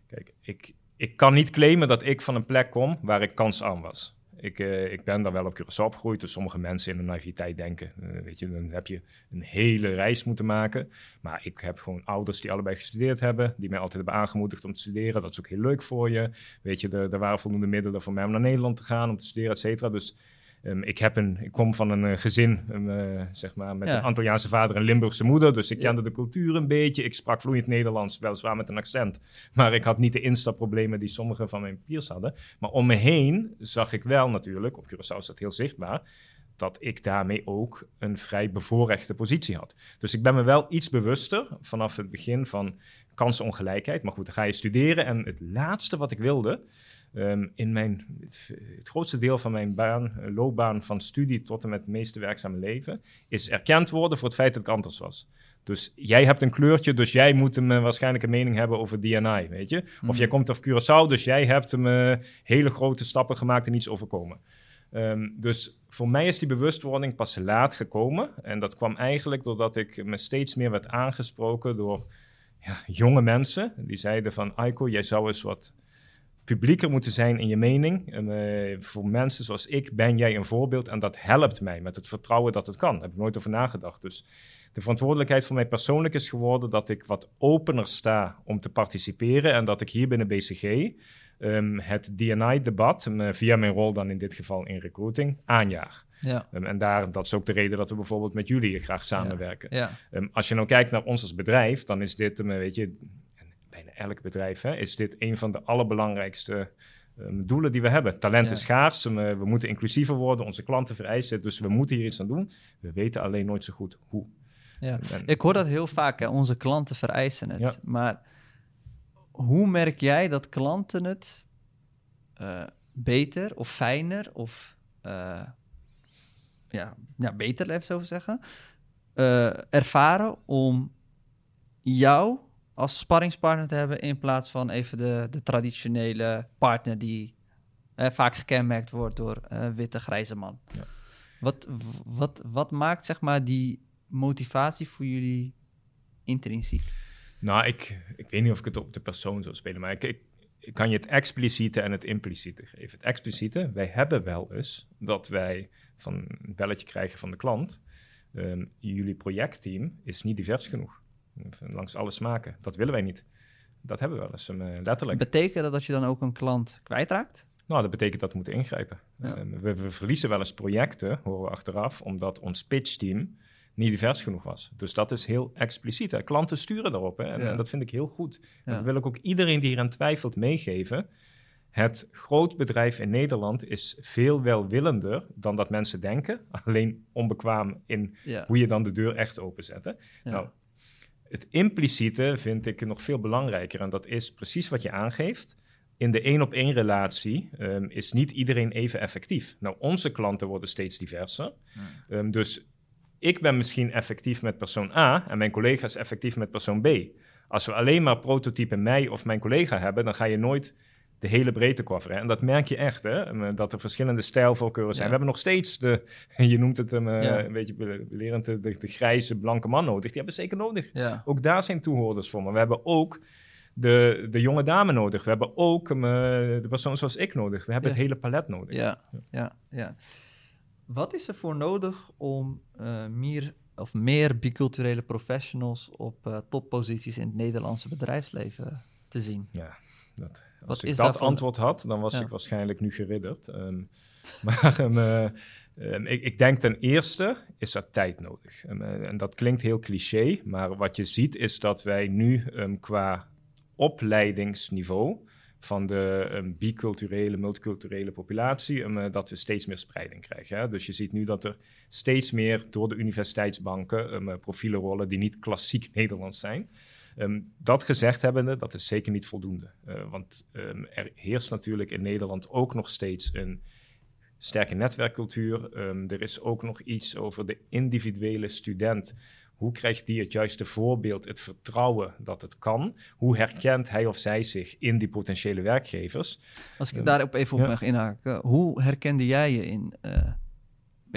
kijk, ik, ik kan niet claimen dat ik van een plek kom waar ik kans aan was. Ik, uh, ik ben daar wel op Curaçao opgegroeid. Dus sommige mensen in de naiviteit denken, uh, weet je, dan heb je een hele reis moeten maken. Maar ik heb gewoon ouders die allebei gestudeerd hebben, die mij altijd hebben aangemoedigd om te studeren. Dat is ook heel leuk voor je. Weet je, er, er waren voldoende middelen voor mij om naar Nederland te gaan, om te studeren, et cetera. Dus Um, ik, heb een, ik kom van een uh, gezin um, uh, zeg maar, met ja. een Antilliaanse vader en Limburgse moeder. Dus ik kende ja. de cultuur een beetje. Ik sprak vloeiend Nederlands, weliswaar met een accent. Maar ik had niet de instapproblemen die sommige van mijn peers hadden. Maar om me heen zag ik wel natuurlijk, op Curaçao is dat heel zichtbaar, dat ik daarmee ook een vrij bevoorrechte positie had. Dus ik ben me wel iets bewuster vanaf het begin van kansenongelijkheid. Maar goed, dan ga je studeren. En het laatste wat ik wilde, Um, in mijn, het, het, grootste deel van mijn baan, loopbaan van studie tot en met het meeste werkzame leven, is erkend worden voor het feit dat ik anders was. Dus jij hebt een kleurtje, dus jij moet hem uh, waarschijnlijk een mening hebben over DNI, weet je? Mm. Of jij komt af Curaçao, dus jij hebt hem uh, hele grote stappen gemaakt en iets overkomen. Um, dus voor mij is die bewustwording pas laat gekomen. En dat kwam eigenlijk doordat ik me steeds meer werd aangesproken door ja, jonge mensen. Die zeiden van, Aiko, jij zou eens wat publieker moeten zijn in je mening. En, uh, voor mensen zoals ik ben jij een voorbeeld en dat helpt mij met het vertrouwen dat het kan. Daar heb ik nooit over nagedacht. Dus de verantwoordelijkheid voor mij persoonlijk is geworden dat ik wat opener sta om te participeren en dat ik hier binnen BCG um, het DNI-debat, um, via mijn rol dan in dit geval in recruiting, aanjaag. Ja. Um, en daar, dat is ook de reden dat we bijvoorbeeld met jullie graag samenwerken. Ja. Ja. als je nou kijkt naar ons als bedrijf, dan is dit, weet je, bijna elk bedrijf, hè, is dit een van de allerbelangrijkste um, doelen die we hebben. Talent is schaars, we moeten inclusiever worden, onze klanten vereisen, dus we moeten hier iets aan doen. We weten alleen nooit zo goed hoe. Ja. En, ik hoor dat heel vaak, hè, onze klanten vereisen het. Ja. Maar hoe merk jij dat klanten het uh, beter of fijner of uh, ja, ja, beter, even zo zeggen, uh, ervaren om jou als sparringspartner te hebben in plaats van even de, de traditionele partner die eh, vaak gekenmerkt wordt door een uh, witte grijze man. Ja. Wat, wat, wat maakt zeg maar die motivatie voor jullie intrinsiek? Nou, ik, ik weet niet of ik het op de persoon zou spelen, maar ik, ik, ik kan je het expliciete en het impliciete geven. Het expliciete, wij hebben wel eens dat wij van een belletje krijgen van de klant. Um, jullie projectteam is niet divers genoeg langs alle smaken. Dat willen wij niet. Dat hebben we wel eens, uh, letterlijk. Betekent dat dat je dan ook een klant kwijtraakt? Nou, dat betekent dat we moeten ingrijpen. Ja. Uh, we, we, verliezen wel eens projecten, horen we achteraf, omdat ons pitchteam niet divers genoeg was. Dus dat is heel expliciet. Hè. Klanten sturen daarop hè, en, ja. en, dat vind ik heel goed. Ja. Dat wil ik ook iedereen die hieraan twijfelt meegeven. Het groot bedrijf in Nederland is veel welwillender dan dat mensen denken. Alleen onbekwaam in hoe je dan de deur echt openzet. Nou, het impliciete vind ik nog veel belangrijker. En dat is precies wat je aangeeft. In de één op één relatie um, is niet iedereen even effectief. Nou, onze klanten worden steeds diverser. Hmm. Um, dus ik ben misschien effectief met persoon A en mijn collega is effectief met persoon B. Als we alleen maar prototype mij of mijn collega hebben, dan ga je nooit de hele breedte coveren. En dat merk je echt, hè? dat er verschillende stijlvoorkeuren zijn. Ja. We hebben nog steeds de, je noemt het hem ja. een beetje belerend, de, de, grijze blanke man nodig. Die hebben we zeker nodig. Ja. Ook daar zijn toehoorders voor. Maar we hebben ook de, de jonge dame nodig. We hebben ook um, de persoon zoals ik nodig. We hebben het hele palet nodig. Ja, ja, ja. Wat is er voor nodig om uh, meer of meer biculturele professionals op uh, topposities in het Nederlandse bedrijfsleven te zien? Ja, dat, als Wat ik dat antwoord had, dan was ja. ik waarschijnlijk nu geridderd. Um, maar um, uh, um, ik, ik, denk ten eerste is er tijd nodig. Uh, en dat klinkt heel cliché, maar wat je ziet is dat wij nu qua opleidingsniveau van de biculturele, multiculturele populatie, uh, dat we steeds meer spreiding krijgen. Hè? Dus je ziet nu dat er steeds meer door de universiteitsbanken profielen rollen die niet klassiek Nederlands zijn. Um, dat gezegd hebbende, dat is zeker niet voldoende. Uh, want um, er heerst natuurlijk in Nederland ook nog steeds een sterke netwerkcultuur. Um, er is ook nog iets over de individuele student Hoe krijgt die het juiste voorbeeld, het vertrouwen dat het kan? Hoe herkent hij of zij zich in die potentiële werkgevers? Als ik daarop even op Ja. mag inhaken, hoe herkende jij je in eh,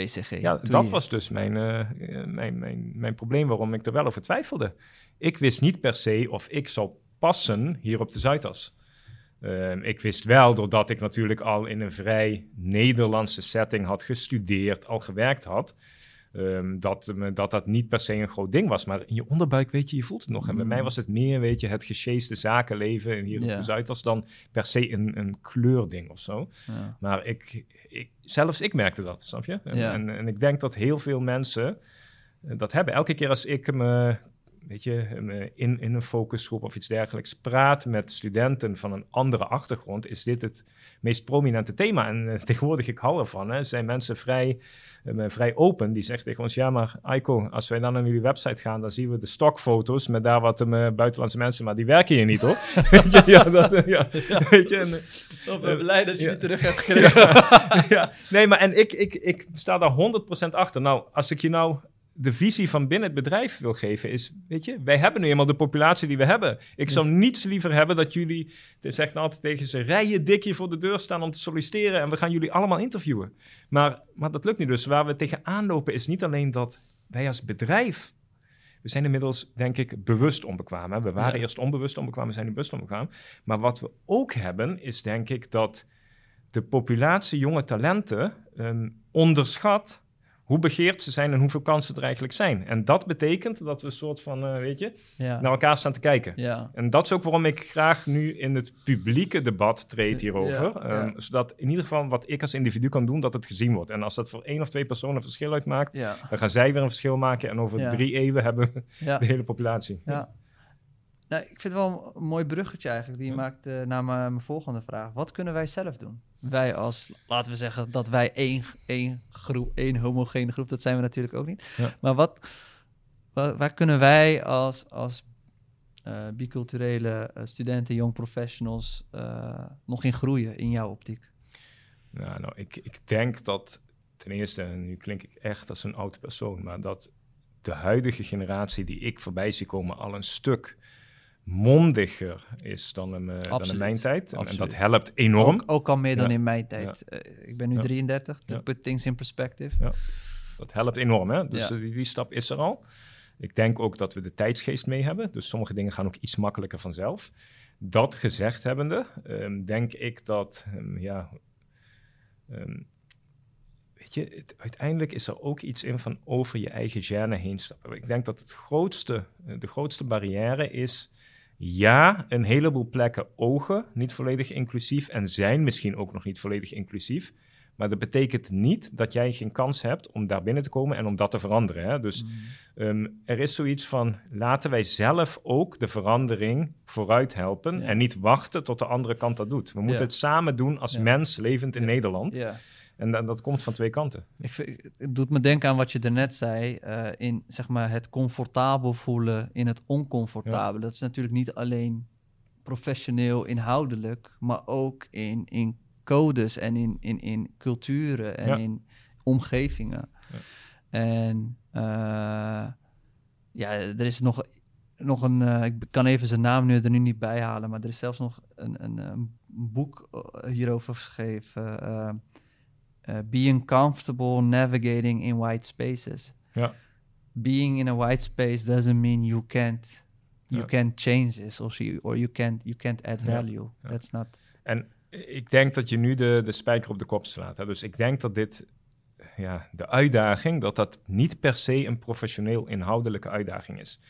BCG? Ja, toen dat je- was dus mijn, eh, mijn, mijn, mijn probleem waarom ik er wel over twijfelde. Ik wist niet per se of ik zou passen hier op de Zuidas. Ehm, ik wist wel, doordat ik natuurlijk al in een vrij Nederlandse setting had gestudeerd, al gewerkt had, ehm, dat, dat dat niet per se een groot ding was. Maar in je onderbuik, weet je, je voelt het nog. En bij Mm. mij was het meer, weet je, het gesjeeste zakenleven hier Ja. op de Zuidas dan per se een, een kleurding of zo. Ja. Maar ik, ik, zelfs ik merkte dat, snap je? En, Ja. en, en ik denk dat heel veel mensen eh, dat hebben. Elke keer als ik me, weet je, me in, in een focusgroep of iets dergelijks praat met studenten van een andere achtergrond, is dit het meest prominente thema. En eh, tegenwoordig, ik hou ervan, hè, zijn mensen vrij, eh, vrij open. Die zeggen tegen ons, ja maar Aiko, als wij dan naar jullie website gaan, dan zien we de stokfoto's met daar wat eh, buitenlandse mensen, maar die werken hier niet hoor. weet je, ja, dat, eh, ja. Weet je, en, eh, ben blij dat je Ja. die terug hebt gekregen. ja, nee, maar en ik, ik, ik sta daar 100% achter. Nou, als ik je nou de visie van binnen het bedrijf wil geven, is, weet je, wij hebben nu eenmaal de populatie die we hebben. Ik zou niets liever hebben dat jullie, ze zegt nou altijd tegen ze, rijen dik hier voor de deur staan om te solliciteren en we gaan jullie allemaal interviewen. Maar, maar dat lukt niet. Dus waar we tegenaan lopen is niet alleen dat wij als bedrijf we zijn inmiddels, denk ik, bewust onbekwaam. Hè? We waren Ja. eerst onbewust onbekwaam, we zijn nu bewust onbekwaam. Maar wat we ook hebben, is denk ik dat de populatie jonge talenten ehm, onderschat hoe begeerd ze zijn en hoeveel kansen er eigenlijk zijn. En dat betekent dat we een soort van, eh, weet je, Ja. naar elkaar staan te kijken. ja. En dat is ook waarom ik graag nu in het publieke debat treed hierover. Ja, ehm. Zodat in ieder geval wat ik als individu kan doen, dat het gezien wordt. En als dat voor één of twee personen een verschil uitmaakt, dan gaan zij weer een verschil maken. En over drie eeuwen hebben we de hele populatie. Ja. Nou, ik vind het wel een mooi bruggetje eigenlijk. Die Ja. maakt eh, naar mijn volgende vraag. Wat kunnen wij zelf doen? Wij als, laten we zeggen dat wij één, één, groep, één homogene groep, dat zijn we natuurlijk ook niet. Ja. Maar wat, wa- waar kunnen wij als, als eh, biculturele eh, studenten, young professionals nog in groeien in jouw optiek? Nou, nou ik, ik denk dat ten eerste, en nu klink ik echt als een oude persoon, maar dat de huidige generatie die ik voorbij zie komen al een stuk mondiger is dan in, eh, dan in mijn tijd. En, en dat helpt enorm. Ook, ook al meer dan Ja. in mijn tijd. Eh, ik ben nu Ja. 33, to put things in perspective. Dat helpt enorm, hè? Dus Ja. eh, die, die stap is er al. Ik denk ook dat we de tijdsgeest mee hebben. Dus sommige dingen gaan ook iets makkelijker vanzelf. Dat gezegd hebbende, ehm, denk ik dat, ehm, ja, ehm, weet je, het- uiteindelijk is er ook iets in van over je eigen gêne heen stappen. Ik denk dat het grootste, de grootste barrière is, ja, een heleboel plekken ogen, niet volledig inclusief en zijn misschien ook nog niet volledig inclusief. Maar dat betekent niet dat jij geen kans hebt om daar binnen te komen en om dat te veranderen. Hè? Dus Mm. ehm, er is zoiets van, laten wij zelf ook de verandering vooruit helpen Ja. en niet wachten tot de andere kant dat doet. We moeten Ja. het samen doen als Ja. mens levend in. Nederland. Ja. En dat, dat komt van twee kanten. Ik vind, het doet me denken aan wat je daarnet zei, eh, in zeg maar het comfortabel voelen in het oncomfortabele. Dat is natuurlijk niet alleen professioneel inhoudelijk, maar ook in, in codes en in, in, in culturen en Ja. in omgevingen. Ja. En eh, ja, er is nog, nog een, eh, ik kan even zijn naam nu er nu niet bij halen, maar er is zelfs nog een, een, een boek hierover geschreven. Eh, being comfortable navigating in white spaces. Ja. Being in a white space doesn't mean you can't you can't change this or you, or you can't you can't add value. That's not. En ik denk dat je nu de, de spijker op de kop slaat. Hè? Dus ik denk dat dit, ja, de uitdaging, dat dat niet per se een professioneel inhoudelijke uitdaging is.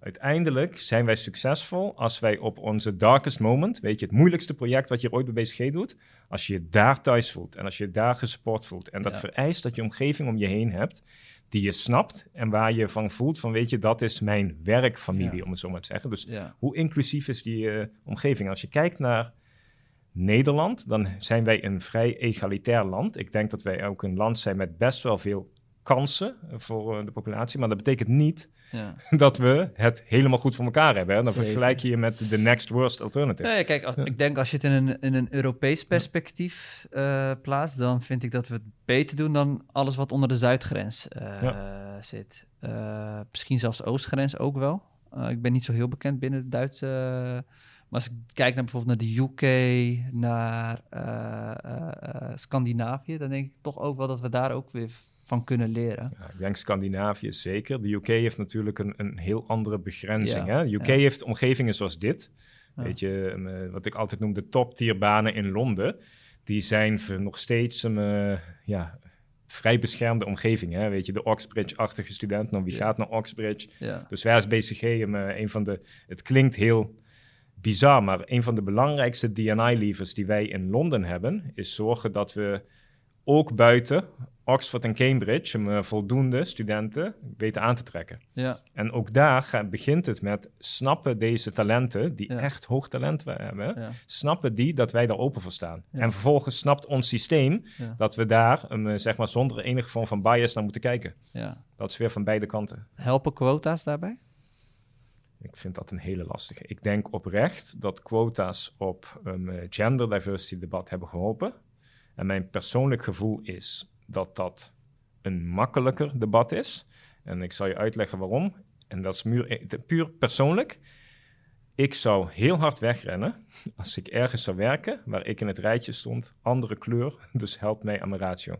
Uiteindelijk zijn wij succesvol als wij op onze darkest moment, weet je, het moeilijkste project wat je ooit bij BCG doet, als je je daar thuis voelt en als je daar gesupport voelt. En dat Ja. vereist dat je omgeving om je heen hebt die je snapt en waar je van voelt van, weet je, dat is mijn werkfamilie, Ja. om het zo maar te zeggen. Dus Ja. hoe inclusief is die eh, omgeving? Als je kijkt naar Nederland, dan zijn wij een vrij egalitair land. Ik denk dat wij ook een land zijn met best wel veel kansen eh, voor eh, de populatie. Maar dat betekent niet Ja. dat we het helemaal goed voor elkaar hebben. Hè? Dan Zeker. vergelijk je je met de next worst alternative. Nee, kijk, als- ik denk als je het in een, in een Europees perspectief eh, plaatst, dan vind ik dat we het beter doen dan alles wat onder de zuidgrens eh, zit. Eh, misschien zelfs de oostgrens ook wel. Ik ben niet zo heel bekend binnen de Duitse. maar als ik kijk naar bijvoorbeeld naar de UK, naar Scandinavië, dan denk ik toch ook wel dat we daar ook weer van kunnen leren. Ja, ik denk Scandinavië zeker. De UK heeft natuurlijk een, een heel andere begrenzing. Ja, Hè? De UK ja. heeft omgevingen zoals dit. Weet je, um, eh, wat ik altijd noem de top-tierbanen in Londen. Die zijn voor nog steeds een eh, ja, vrij beschermde omgeving. Hè? Weet je, de Oxbridge-achtige student. Nou, wie gaat naar Oxbridge? Ja, Dus waar is BCG um, eh, een van de... Het klinkt heel bizar, maar een van de belangrijkste D&I-levers die wij in Londen hebben... is zorgen dat we ook buiten Oxford en Cambridge... um, eh, voldoende studenten weten aan te trekken. ja, En ook daar begint het met snappen deze talenten... die Ja. echt hoog talent hebben... ja, snappen die dat wij daar open voor staan. En vervolgens snapt ons systeem... Dat we daar um, zeg maar zonder enige vorm van bias naar moeten kijken. ja. Dat is weer van beide kanten. Helpen quota's daarbij? Ik vind dat een hele lastige. Ik denk oprecht dat quota's op een eh, gender diversity debat hebben geholpen. En mijn persoonlijk gevoel is dat dat een makkelijker debat is. En ik zal je uitleggen waarom. En dat is muur- eh, puur persoonlijk. Ik zou heel hard wegrennen als ik ergens zou werken waar ik in het rijtje stond, andere kleur, dus help mij aan mijn ratio.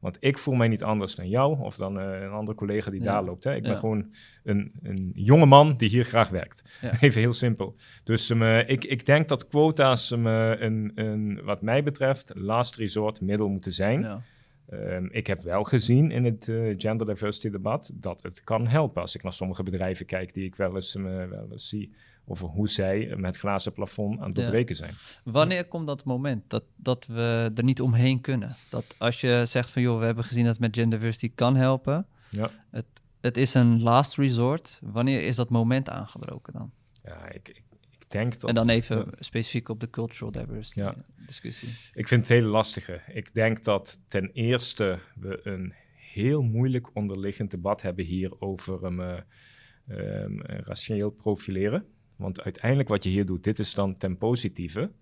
Want ik voel mij niet anders dan jou of dan eh, een andere collega die Ja. daar loopt. Hè. Ik ben gewoon een, een jonge man die hier graag werkt. Ja. Even heel simpel. Dus um, eh, ik, ik denk dat quota's um, eh, een, een, wat mij betreft, last resort middel moeten zijn. Ehm, ik heb wel gezien in het eh, gender diversity debat dat het kan helpen. Als ik naar sommige bedrijven kijk die ik wel eens, eh, wel eens zie over hoe zij met glazen plafond aan het doorbreken zijn. Wanneer komt dat moment dat, dat we er niet omheen kunnen? Dat als je zegt van joh, we hebben gezien dat het met gender diversity kan helpen. Ja. Het, het is een last resort. Wanneer is dat moment aangebroken dan? Ja, ik denk dat... en dan even specifiek op de cultural diversity Ja. discussie. Ik vind het hele lastige. Ik denk dat ten eerste we een heel moeilijk onderliggend debat hebben hier over um, um, racieel profileren. Want uiteindelijk wat je hier doet, dit is dan ten positieve.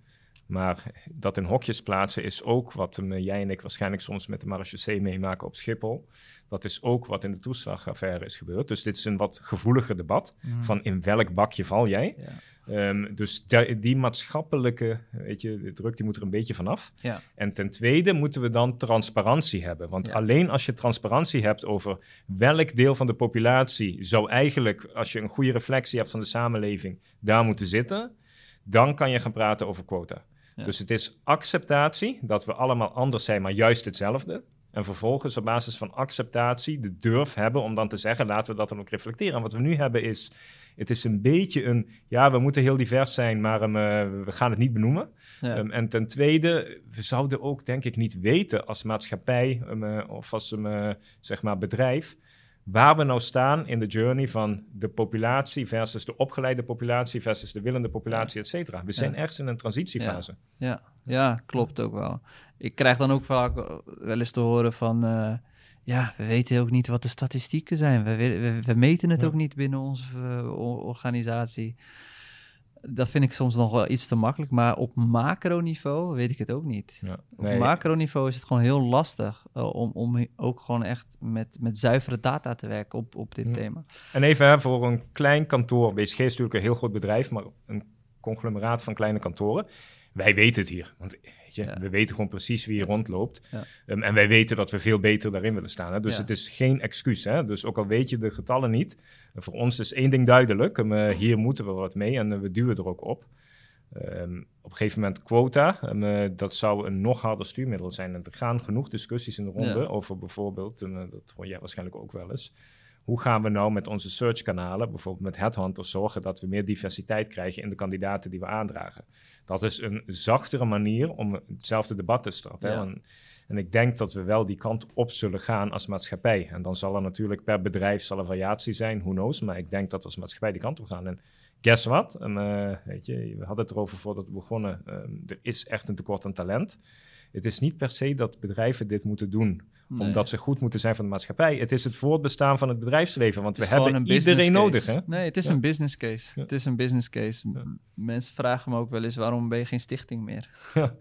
Maar dat in hokjes plaatsen is ook wat um, jij en ik waarschijnlijk soms met de marechaussee meemaken op Schiphol. Dat is ook wat in de toeslagaffaire is gebeurd. Dus dit is een wat gevoeliger debat van in welk bakje val jij. Ja. Um, dus die, die maatschappelijke weet je, druk die moet er een beetje vanaf. Ja. En ten tweede moeten we dan transparantie hebben. Want Ja. alleen als je transparantie hebt over welk deel van de populatie zou eigenlijk, als je een goede reflectie hebt van de samenleving, daar moeten zitten, dan kan je gaan praten over quota. Ja. Dus het is acceptatie dat we allemaal anders zijn, maar juist hetzelfde. En vervolgens op basis van acceptatie de durf hebben om dan te zeggen, laten we dat dan ook reflecteren. En wat we nu hebben is, het is een beetje een, ja, we moeten heel divers zijn, maar um, uh, we gaan het niet benoemen. Ja. Um, en ten tweede, we zouden ook denk ik niet weten als maatschappij um, uh, of als uh, zeg maar bedrijf, waar we nou staan in de journey van de populatie versus de opgeleide populatie versus de willende populatie, et cetera. We zijn Ja. ergens in een transitiefase. Ja, ja, klopt ook wel. Ik krijg dan ook vaak wel eens te horen van... Uh, ja, we weten ook niet wat de statistieken zijn. We, we, we meten het Ja. ook niet binnen onze uh, organisatie. Dat vind ik soms nog wel iets te makkelijk. Maar op macroniveau weet ik het ook niet. Ja. Nee. Op macroniveau is het gewoon heel lastig... Uh, om, om ook gewoon echt met, met zuivere data te werken op, op dit ja. thema. En even hè, voor een klein kantoor. BSG is natuurlijk een heel groot bedrijf... maar een conglomeraat van kleine kantoren wij weten het hier. Want weet je, ja. we weten gewoon precies wie hier rondloopt. Ja. Um, en wij weten dat we veel beter daarin willen staan. Hè? Dus ja. het is geen excuus. Hè? Dus ook al weet je de getallen niet, voor ons is één ding duidelijk. Um, uh, hier moeten we wat mee en uh, we duwen er ook op. Um, op een gegeven moment quota, uh, dat zou een nog harder stuurmiddel zijn. En er gaan genoeg discussies in de ronde over bijvoorbeeld, en dat hoor jij waarschijnlijk ook wel eens, hoe gaan we nou met onze searchkanalen, bijvoorbeeld met headhunters, zorgen dat we meer diversiteit krijgen in de kandidaten die we aandragen? Dat is een zachtere manier om hetzelfde debat te starten. Ja. En, en, ik denk dat we wel die kant op zullen gaan als maatschappij. En dan zal er natuurlijk per bedrijf zal er variatie zijn, who knows. Maar ik denk dat we als maatschappij die kant op gaan. En guess what? Uh, weet je, we hadden het erover voordat we begonnen. Um, er is echt een tekort aan talent. het is niet per se dat bedrijven dit moeten doen. Nee. Omdat ze goed moeten zijn van de maatschappij. Het is het voortbestaan van het bedrijfsleven. Want we hebben iedereen case. nodig. Hè? Nee, het is Ja. een business case. Ja. Het is een business case. Ja. Mensen vragen me ook wel eens, waarom ben je geen stichting meer?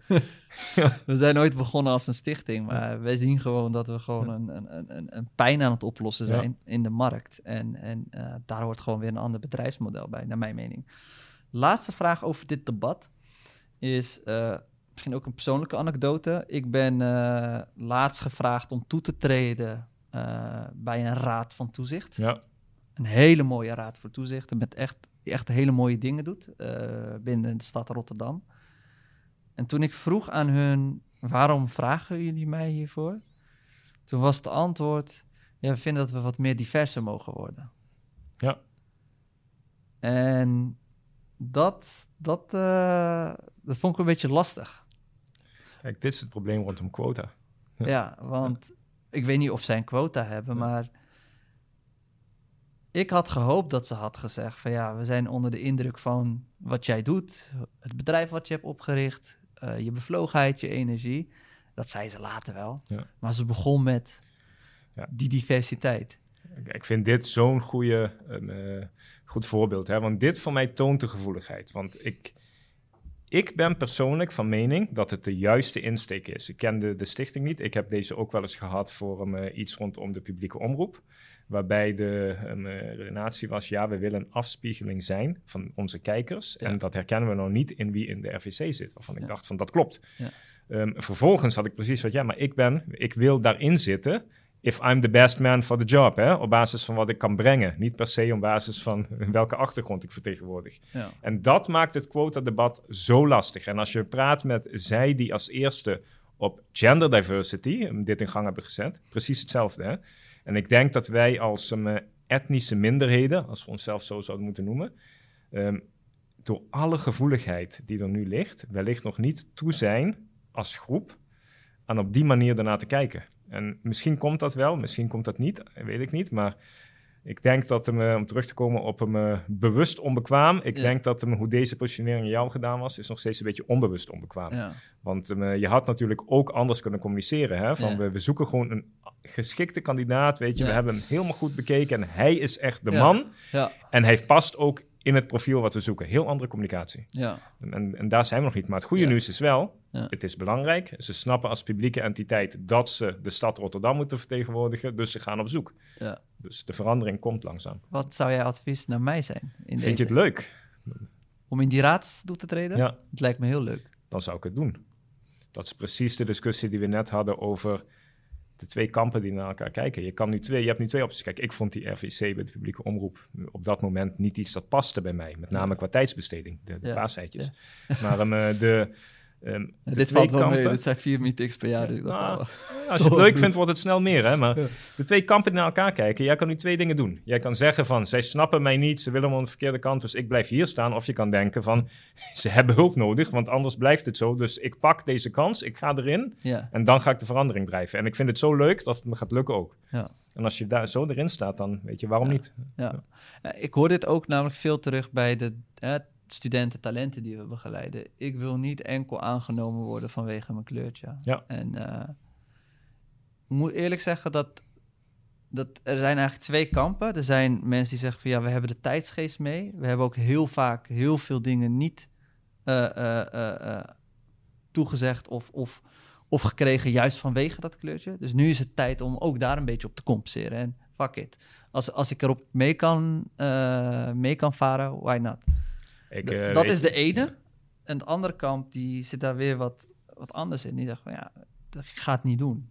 We zijn nooit begonnen als een stichting, maar wij zien gewoon dat we gewoon een, een, een- een, een pijn aan het oplossen zijn in de markt. En, en eh, daar hoort gewoon weer een ander bedrijfsmodel bij, naar mijn mening. Laatste vraag over dit debat is eh, misschien ook een persoonlijke anekdote. Ik ben eh, laatst gevraagd om toe te treden eh, bij een raad van toezicht. Ja. Een hele mooie raad voor toezicht. Met echt, die echt hele mooie dingen doet eh, binnen de stad Rotterdam. En toen ik vroeg aan hun, waarom vragen jullie mij hiervoor? Toen was het antwoord, ja, we vinden dat we wat meer diverser mogen worden. Ja. En dat, dat, dat vond ik een beetje lastig. Kijk, dit is het probleem rondom quota. Ja. Want ik weet niet of zij een quota hebben, maar ik had gehoopt dat ze had gezegd van ja, we zijn onder de indruk van wat jij doet, het bedrijf wat je hebt opgericht, eh, je bevlogenheid, je energie. Dat zei ze later wel. Ja. Maar ze begon met Ja. die diversiteit. Ik- vind dit zo'n goede, um, eh, goed voorbeeld. Hè? Want dit voor mij toont de gevoeligheid. Want ik, ik ben persoonlijk van mening dat het de juiste insteek is. Ik ken de, de stichting niet. Ik heb deze ook wel eens gehad voor um, iets rondom de publieke omroep. Waarbij de um, eh, redenatie was, ja, we willen een afspiegeling zijn van onze kijkers. Ja. En dat herkennen we nou niet in wie in de RVC zit. Waarvan ik dacht van, dat klopt. Ja. Um, vervolgens had ik precies wat, ja, maar ik ben, ik wil daarin zitten if I'm the best man for the job, hè? op basis van wat ik kan brengen. Niet per se op basis van welke achtergrond ik vertegenwoordig. Ja. En dat maakt het quota-debat zo lastig. En als je praat met zij die als eerste op gender diversity dit in gang hebben gezet, precies hetzelfde. Hè? En ik denk dat wij als um, etnische minderheden, als we onszelf zo zouden moeten noemen, um, door alle gevoeligheid die er nu ligt, wellicht nog niet toe zijn als groep aan op die manier ernaar te kijken. En misschien komt dat wel, misschien komt dat niet, weet ik niet. Maar ik denk dat hem, eh, om terug te komen op hem eh, bewust onbekwaam. Ik Ja. denk dat hem, hoe deze positionering in jou gedaan was, is nog steeds een beetje onbewust onbekwaam. Ja. Want hem, eh, je had natuurlijk ook anders kunnen communiceren. Hè? Van Ja. we, we zoeken gewoon een geschikte kandidaat, weet je. We hebben hem helemaal goed bekeken en hij is echt de man. Ja. En hij past ook in het profiel wat we zoeken. Heel andere communicatie. Ja. En, en, daar zijn we nog niet. Maar het goede nieuws is wel, Ja. het is belangrijk. Ze snappen als publieke entiteit dat ze de stad Rotterdam moeten vertegenwoordigen. Dus ze gaan op zoek. Ja. Dus de verandering komt langzaam. Wat zou jij advies naar mij zijn? In Vind deze? je het leuk? Om in die raad toe te treden? Ja, Het lijkt me heel leuk. dan zou ik het doen. Dat is precies de discussie die we net hadden over de twee kampen die naar elkaar kijken. Je, kan nu twee, je hebt nu twee opties. Kijk, ik vond die RVC bij de publieke omroep op dat moment niet iets dat paste bij mij. Met name qua tijdsbesteding, de, de Ja. paasheidjes. Maar um, eh, de, de dit valt wel mee. Dit zijn vier meetings per jaar. Nou, wel- Als je het leuk vindt, wordt het snel meer. Hè? Maar Ja. de twee kampen die naar elkaar kijken, jij kan nu twee dingen doen. Jij kan zeggen van, zij snappen mij niet, ze willen me aan de verkeerde kant, dus ik blijf hier staan. Of je kan denken van, ze hebben hulp nodig, want anders blijft het zo. Dus ik pak deze kans, ik ga erin ja. en dan ga ik de verandering drijven. En ik vind het zo leuk dat het me gaat lukken ook. Ja. En als je daar zo erin staat, dan weet je waarom Ja. niet. Ja. Ik hoor dit ook namelijk veel terug bij de eh, studenten talenten die we begeleiden. Ik wil niet enkel aangenomen worden vanwege mijn kleurtje. Ja. En eh, ik moet eerlijk zeggen dat, dat er zijn eigenlijk twee kampen. Er zijn mensen die zeggen van ja, we hebben de tijdsgeest mee. We hebben ook heel vaak heel veel dingen niet eh, eh, toegezegd of, of, of gekregen juist vanwege dat kleurtje. Dus nu is het tijd om ook daar een beetje op te compenseren. En fuck it. Als, als ik erop mee kan, mee kan varen, why not? Ik, eh, dat is de ene. En de andere kant, die zit daar weer wat, wat anders in. Die zegt van ja, dat ga het niet doen.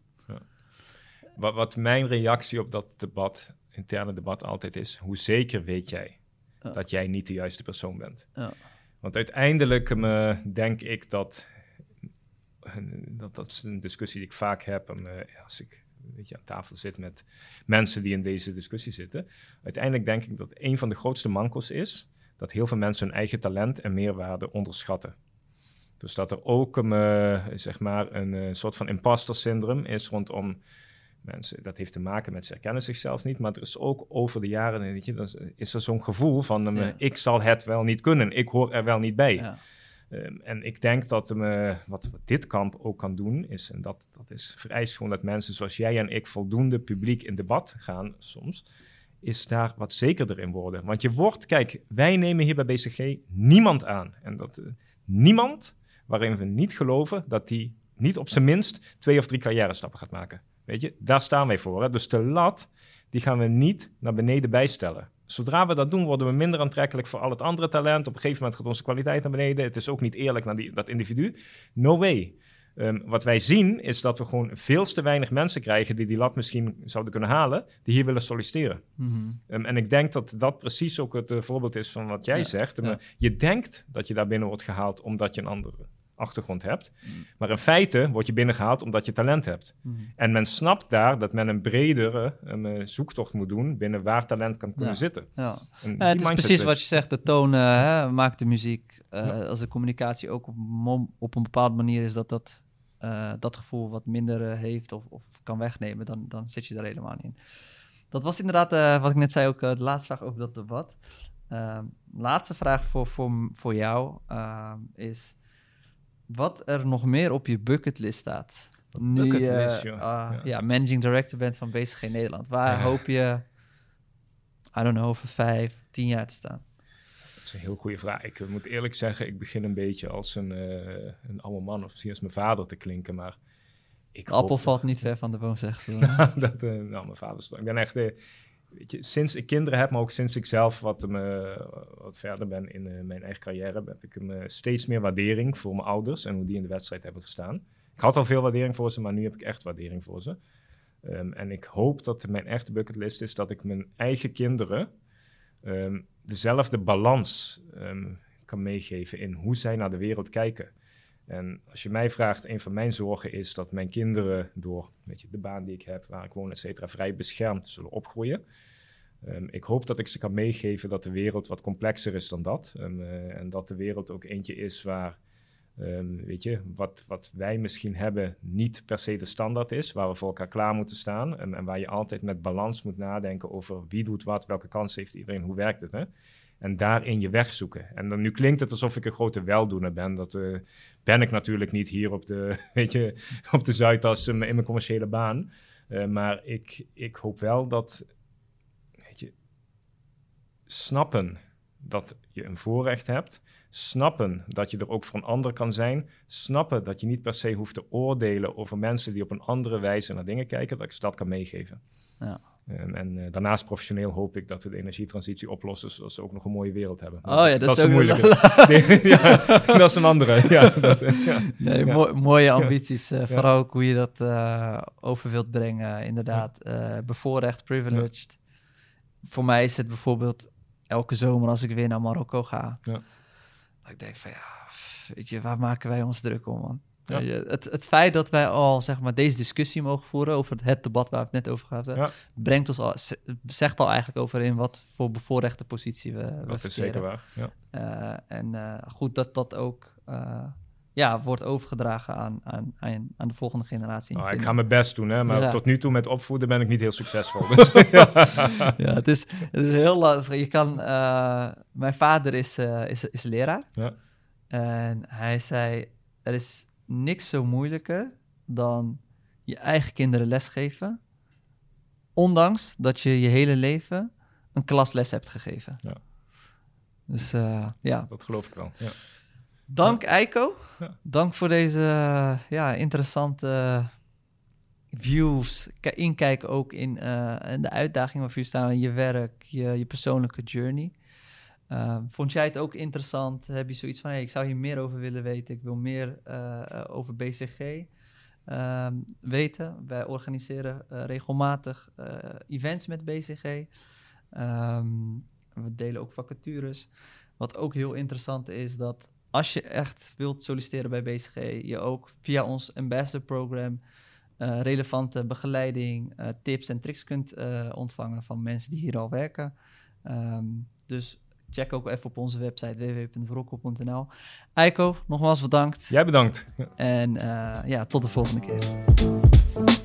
Wat, wat mijn reactie op dat debat, interne debat altijd is, hoe zeker weet jij Ja. dat jij niet de juiste persoon bent? Ja. Want uiteindelijk eh, denk ik dat, dat, dat is een discussie die ik vaak heb en, eh, als ik weet je, aan tafel zit met mensen die in deze discussie zitten. Uiteindelijk denk ik dat een van de grootste mankels is dat heel veel mensen hun eigen talent en meerwaarde onderschatten. Dus dat er ook een, eh, zeg maar een eh, soort van imposter syndroom is rondom mensen. Dat heeft te maken met ze herkennen zichzelf niet, maar er is ook over de jaren, weet je, dan is er zo'n gevoel van eh, Ja. ik zal het wel niet kunnen, ik hoor er wel niet bij. Ja. Ehm, en ik denk dat uh, wat, wat, dit kamp ook kan doen, is, en dat, dat is vereist gewoon dat mensen zoals jij en ik voldoende publiek in debat gaan soms, is daar wat zekerder in worden. Want je wordt, kijk, wij nemen hier bij BCG niemand aan. En dat uh, niemand waarin we niet geloven dat die niet op zijn minst twee of drie carrière stappen gaat maken. Weet je, daar staan wij voor. Hè? Dus de lat, die gaan we niet naar beneden bijstellen. Zodra we dat doen, worden we minder aantrekkelijk voor al het andere talent. Op een gegeven moment gaat onze kwaliteit naar beneden. Het is ook niet eerlijk naar die, dat individu. No way. Um, wat wij zien is dat we gewoon veel te weinig mensen krijgen die die lat misschien zouden kunnen halen, die hier willen solliciteren. Mm um, en ik denk dat dat precies ook het uh, voorbeeld is van wat jij zegt. Ja. Je denkt dat je daar binnen wordt gehaald omdat je een andere achtergrond hebt. Mm. Maar in feite word je binnengehaald omdat je talent hebt. Mm. En men snapt daar dat men een bredere een, uh, zoektocht moet doen binnen waar talent kan kunnen ja. zitten. Ja. ja het is precies wat je zegt, de toon uh, maakt de muziek. Uh, ja. Als de communicatie ook op, op, een bepaalde manier is dat dat, uh, dat gevoel wat minder heeft of, of, kan wegnemen, dan, dan zit je daar helemaal niet in. Dat was inderdaad, wat ik net zei, ook de laatste vraag over dat debat. laatste vraag voor, voor, voor jou is wat er nog meer op je bucketlist staat. Nu bucketlist, je ja. ja. managing director bent van BCG Nederland. Waar ja. hoop je, I don't know, over vijf, tien jaar te staan? Een heel goede vraag. Ik moet eerlijk zeggen, ik begin een beetje als een, uh, een oude man of misschien als mijn vader te klinken, maar... Ik Appel valt niet ver van de boom, zegt ze. dat, uh, nou, mijn vader is... Ik ben echt... Weet je, sinds ik kinderen heb, maar ook sinds ik zelf wat, me, wat verder ben in mijn eigen carrière, heb ik uh, steeds meer waardering voor mijn ouders en hoe die in de wedstrijd hebben gestaan. Ik had al veel waardering voor ze, maar nu heb ik echt waardering voor ze. Um, en ik hoop dat mijn echte bucketlist is dat ik mijn eigen kinderen um, dezelfde balans um, kan meegeven in hoe zij naar de wereld kijken. En als je mij vraagt, een van mijn zorgen is dat mijn kinderen door weet je, de baan die ik heb, waar ik woon, et cetera, vrij beschermd zullen opgroeien. Um, ik hoop dat ik ze kan meegeven dat de wereld wat complexer is dan dat. Uh, en dat de wereld ook eentje is waar, um, weet je, wat, wat wij misschien hebben niet per se de standaard is. Waar we voor elkaar klaar moeten staan. En, en waar je altijd met balans moet nadenken over wie doet wat, welke kans heeft iedereen, hoe werkt het. Hè? En daarin je weg zoeken. En dan, nu klinkt het alsof ik een grote weldoener ben. Dat uh, ben ik natuurlijk niet hier op de, weet je, op de Zuidas in mijn commerciële baan. Uh, maar ik, ik hoop wel dat, weet je, snappen dat je een voorrecht hebt. Snappen dat je er ook voor een ander kan zijn. Snappen dat je niet per se hoeft te oordelen over mensen die op een andere wijze naar dingen kijken. Dat ik ze dat kan meegeven. Ja. En, en uh, daarnaast professioneel hoop ik dat we de energietransitie oplossen, zodat ze ook nog een mooie wereld hebben. Oh ja, dat, dat is een moeilijke. ja, dat is een andere. Ja, dat, uh, ja. Nee, mo mooie ambities. Uh, vooral ook hoe je dat over wilt brengen. Inderdaad, bevoorrecht, privileged. Voor mij is het bijvoorbeeld elke zomer als ik weer naar Marokko ga. Dat ik denk van ja, weet je, waar maken wij ons druk om, man? Ja. Het, het feit dat wij al zeg maar, deze discussie mogen voeren over het debat waar we het net over hadden, ja. brengt ons al, zegt al eigenlijk over in wat voor bevoorrechte positie we. Dat we is zeker waar. Ja. Uh, en uh, goed dat dat ook uh, ja, wordt overgedragen aan, aan, aan, aan de volgende generatie. Oh, ik ga mijn best doen, hè, maar ja. tot nu toe met opvoeden ben ik niet heel succesvol. Dus, ja, het is, het is heel lastig. Je kan, mijn vader is, is, is leraar. Ja. En hij zei: er is niks zo moeilijker dan je eigen kinderen lesgeven, ondanks dat je je hele leven een klasles hebt gegeven. Ja. Dus uh, ja. Dat geloof ik wel. Ja. Dank. Eiko. Ja. Dank voor deze ja, interessante views. Inkijken ook in, uh, in de uitdagingen waar je staan in je werk, je, je persoonlijke journey. Uh, vond jij het ook interessant? Heb je zoiets van, hey, ik zou hier meer over willen weten, ik wil meer uh, over BCG uh, weten? Wij organiseren regelmatig events met BCG. Um, we delen ook vacatures. Wat ook heel interessant is, dat als je echt wilt solliciteren bij BCG, je ook via ons Ambassador Program relevante begeleiding, tips en tricks kunt ontvangen van mensen die hier al werken. Um, dus check ook even op onze website www.verokkel.nl. Eiko, nogmaals bedankt. Jij bedankt. En ja, tot de volgende keer.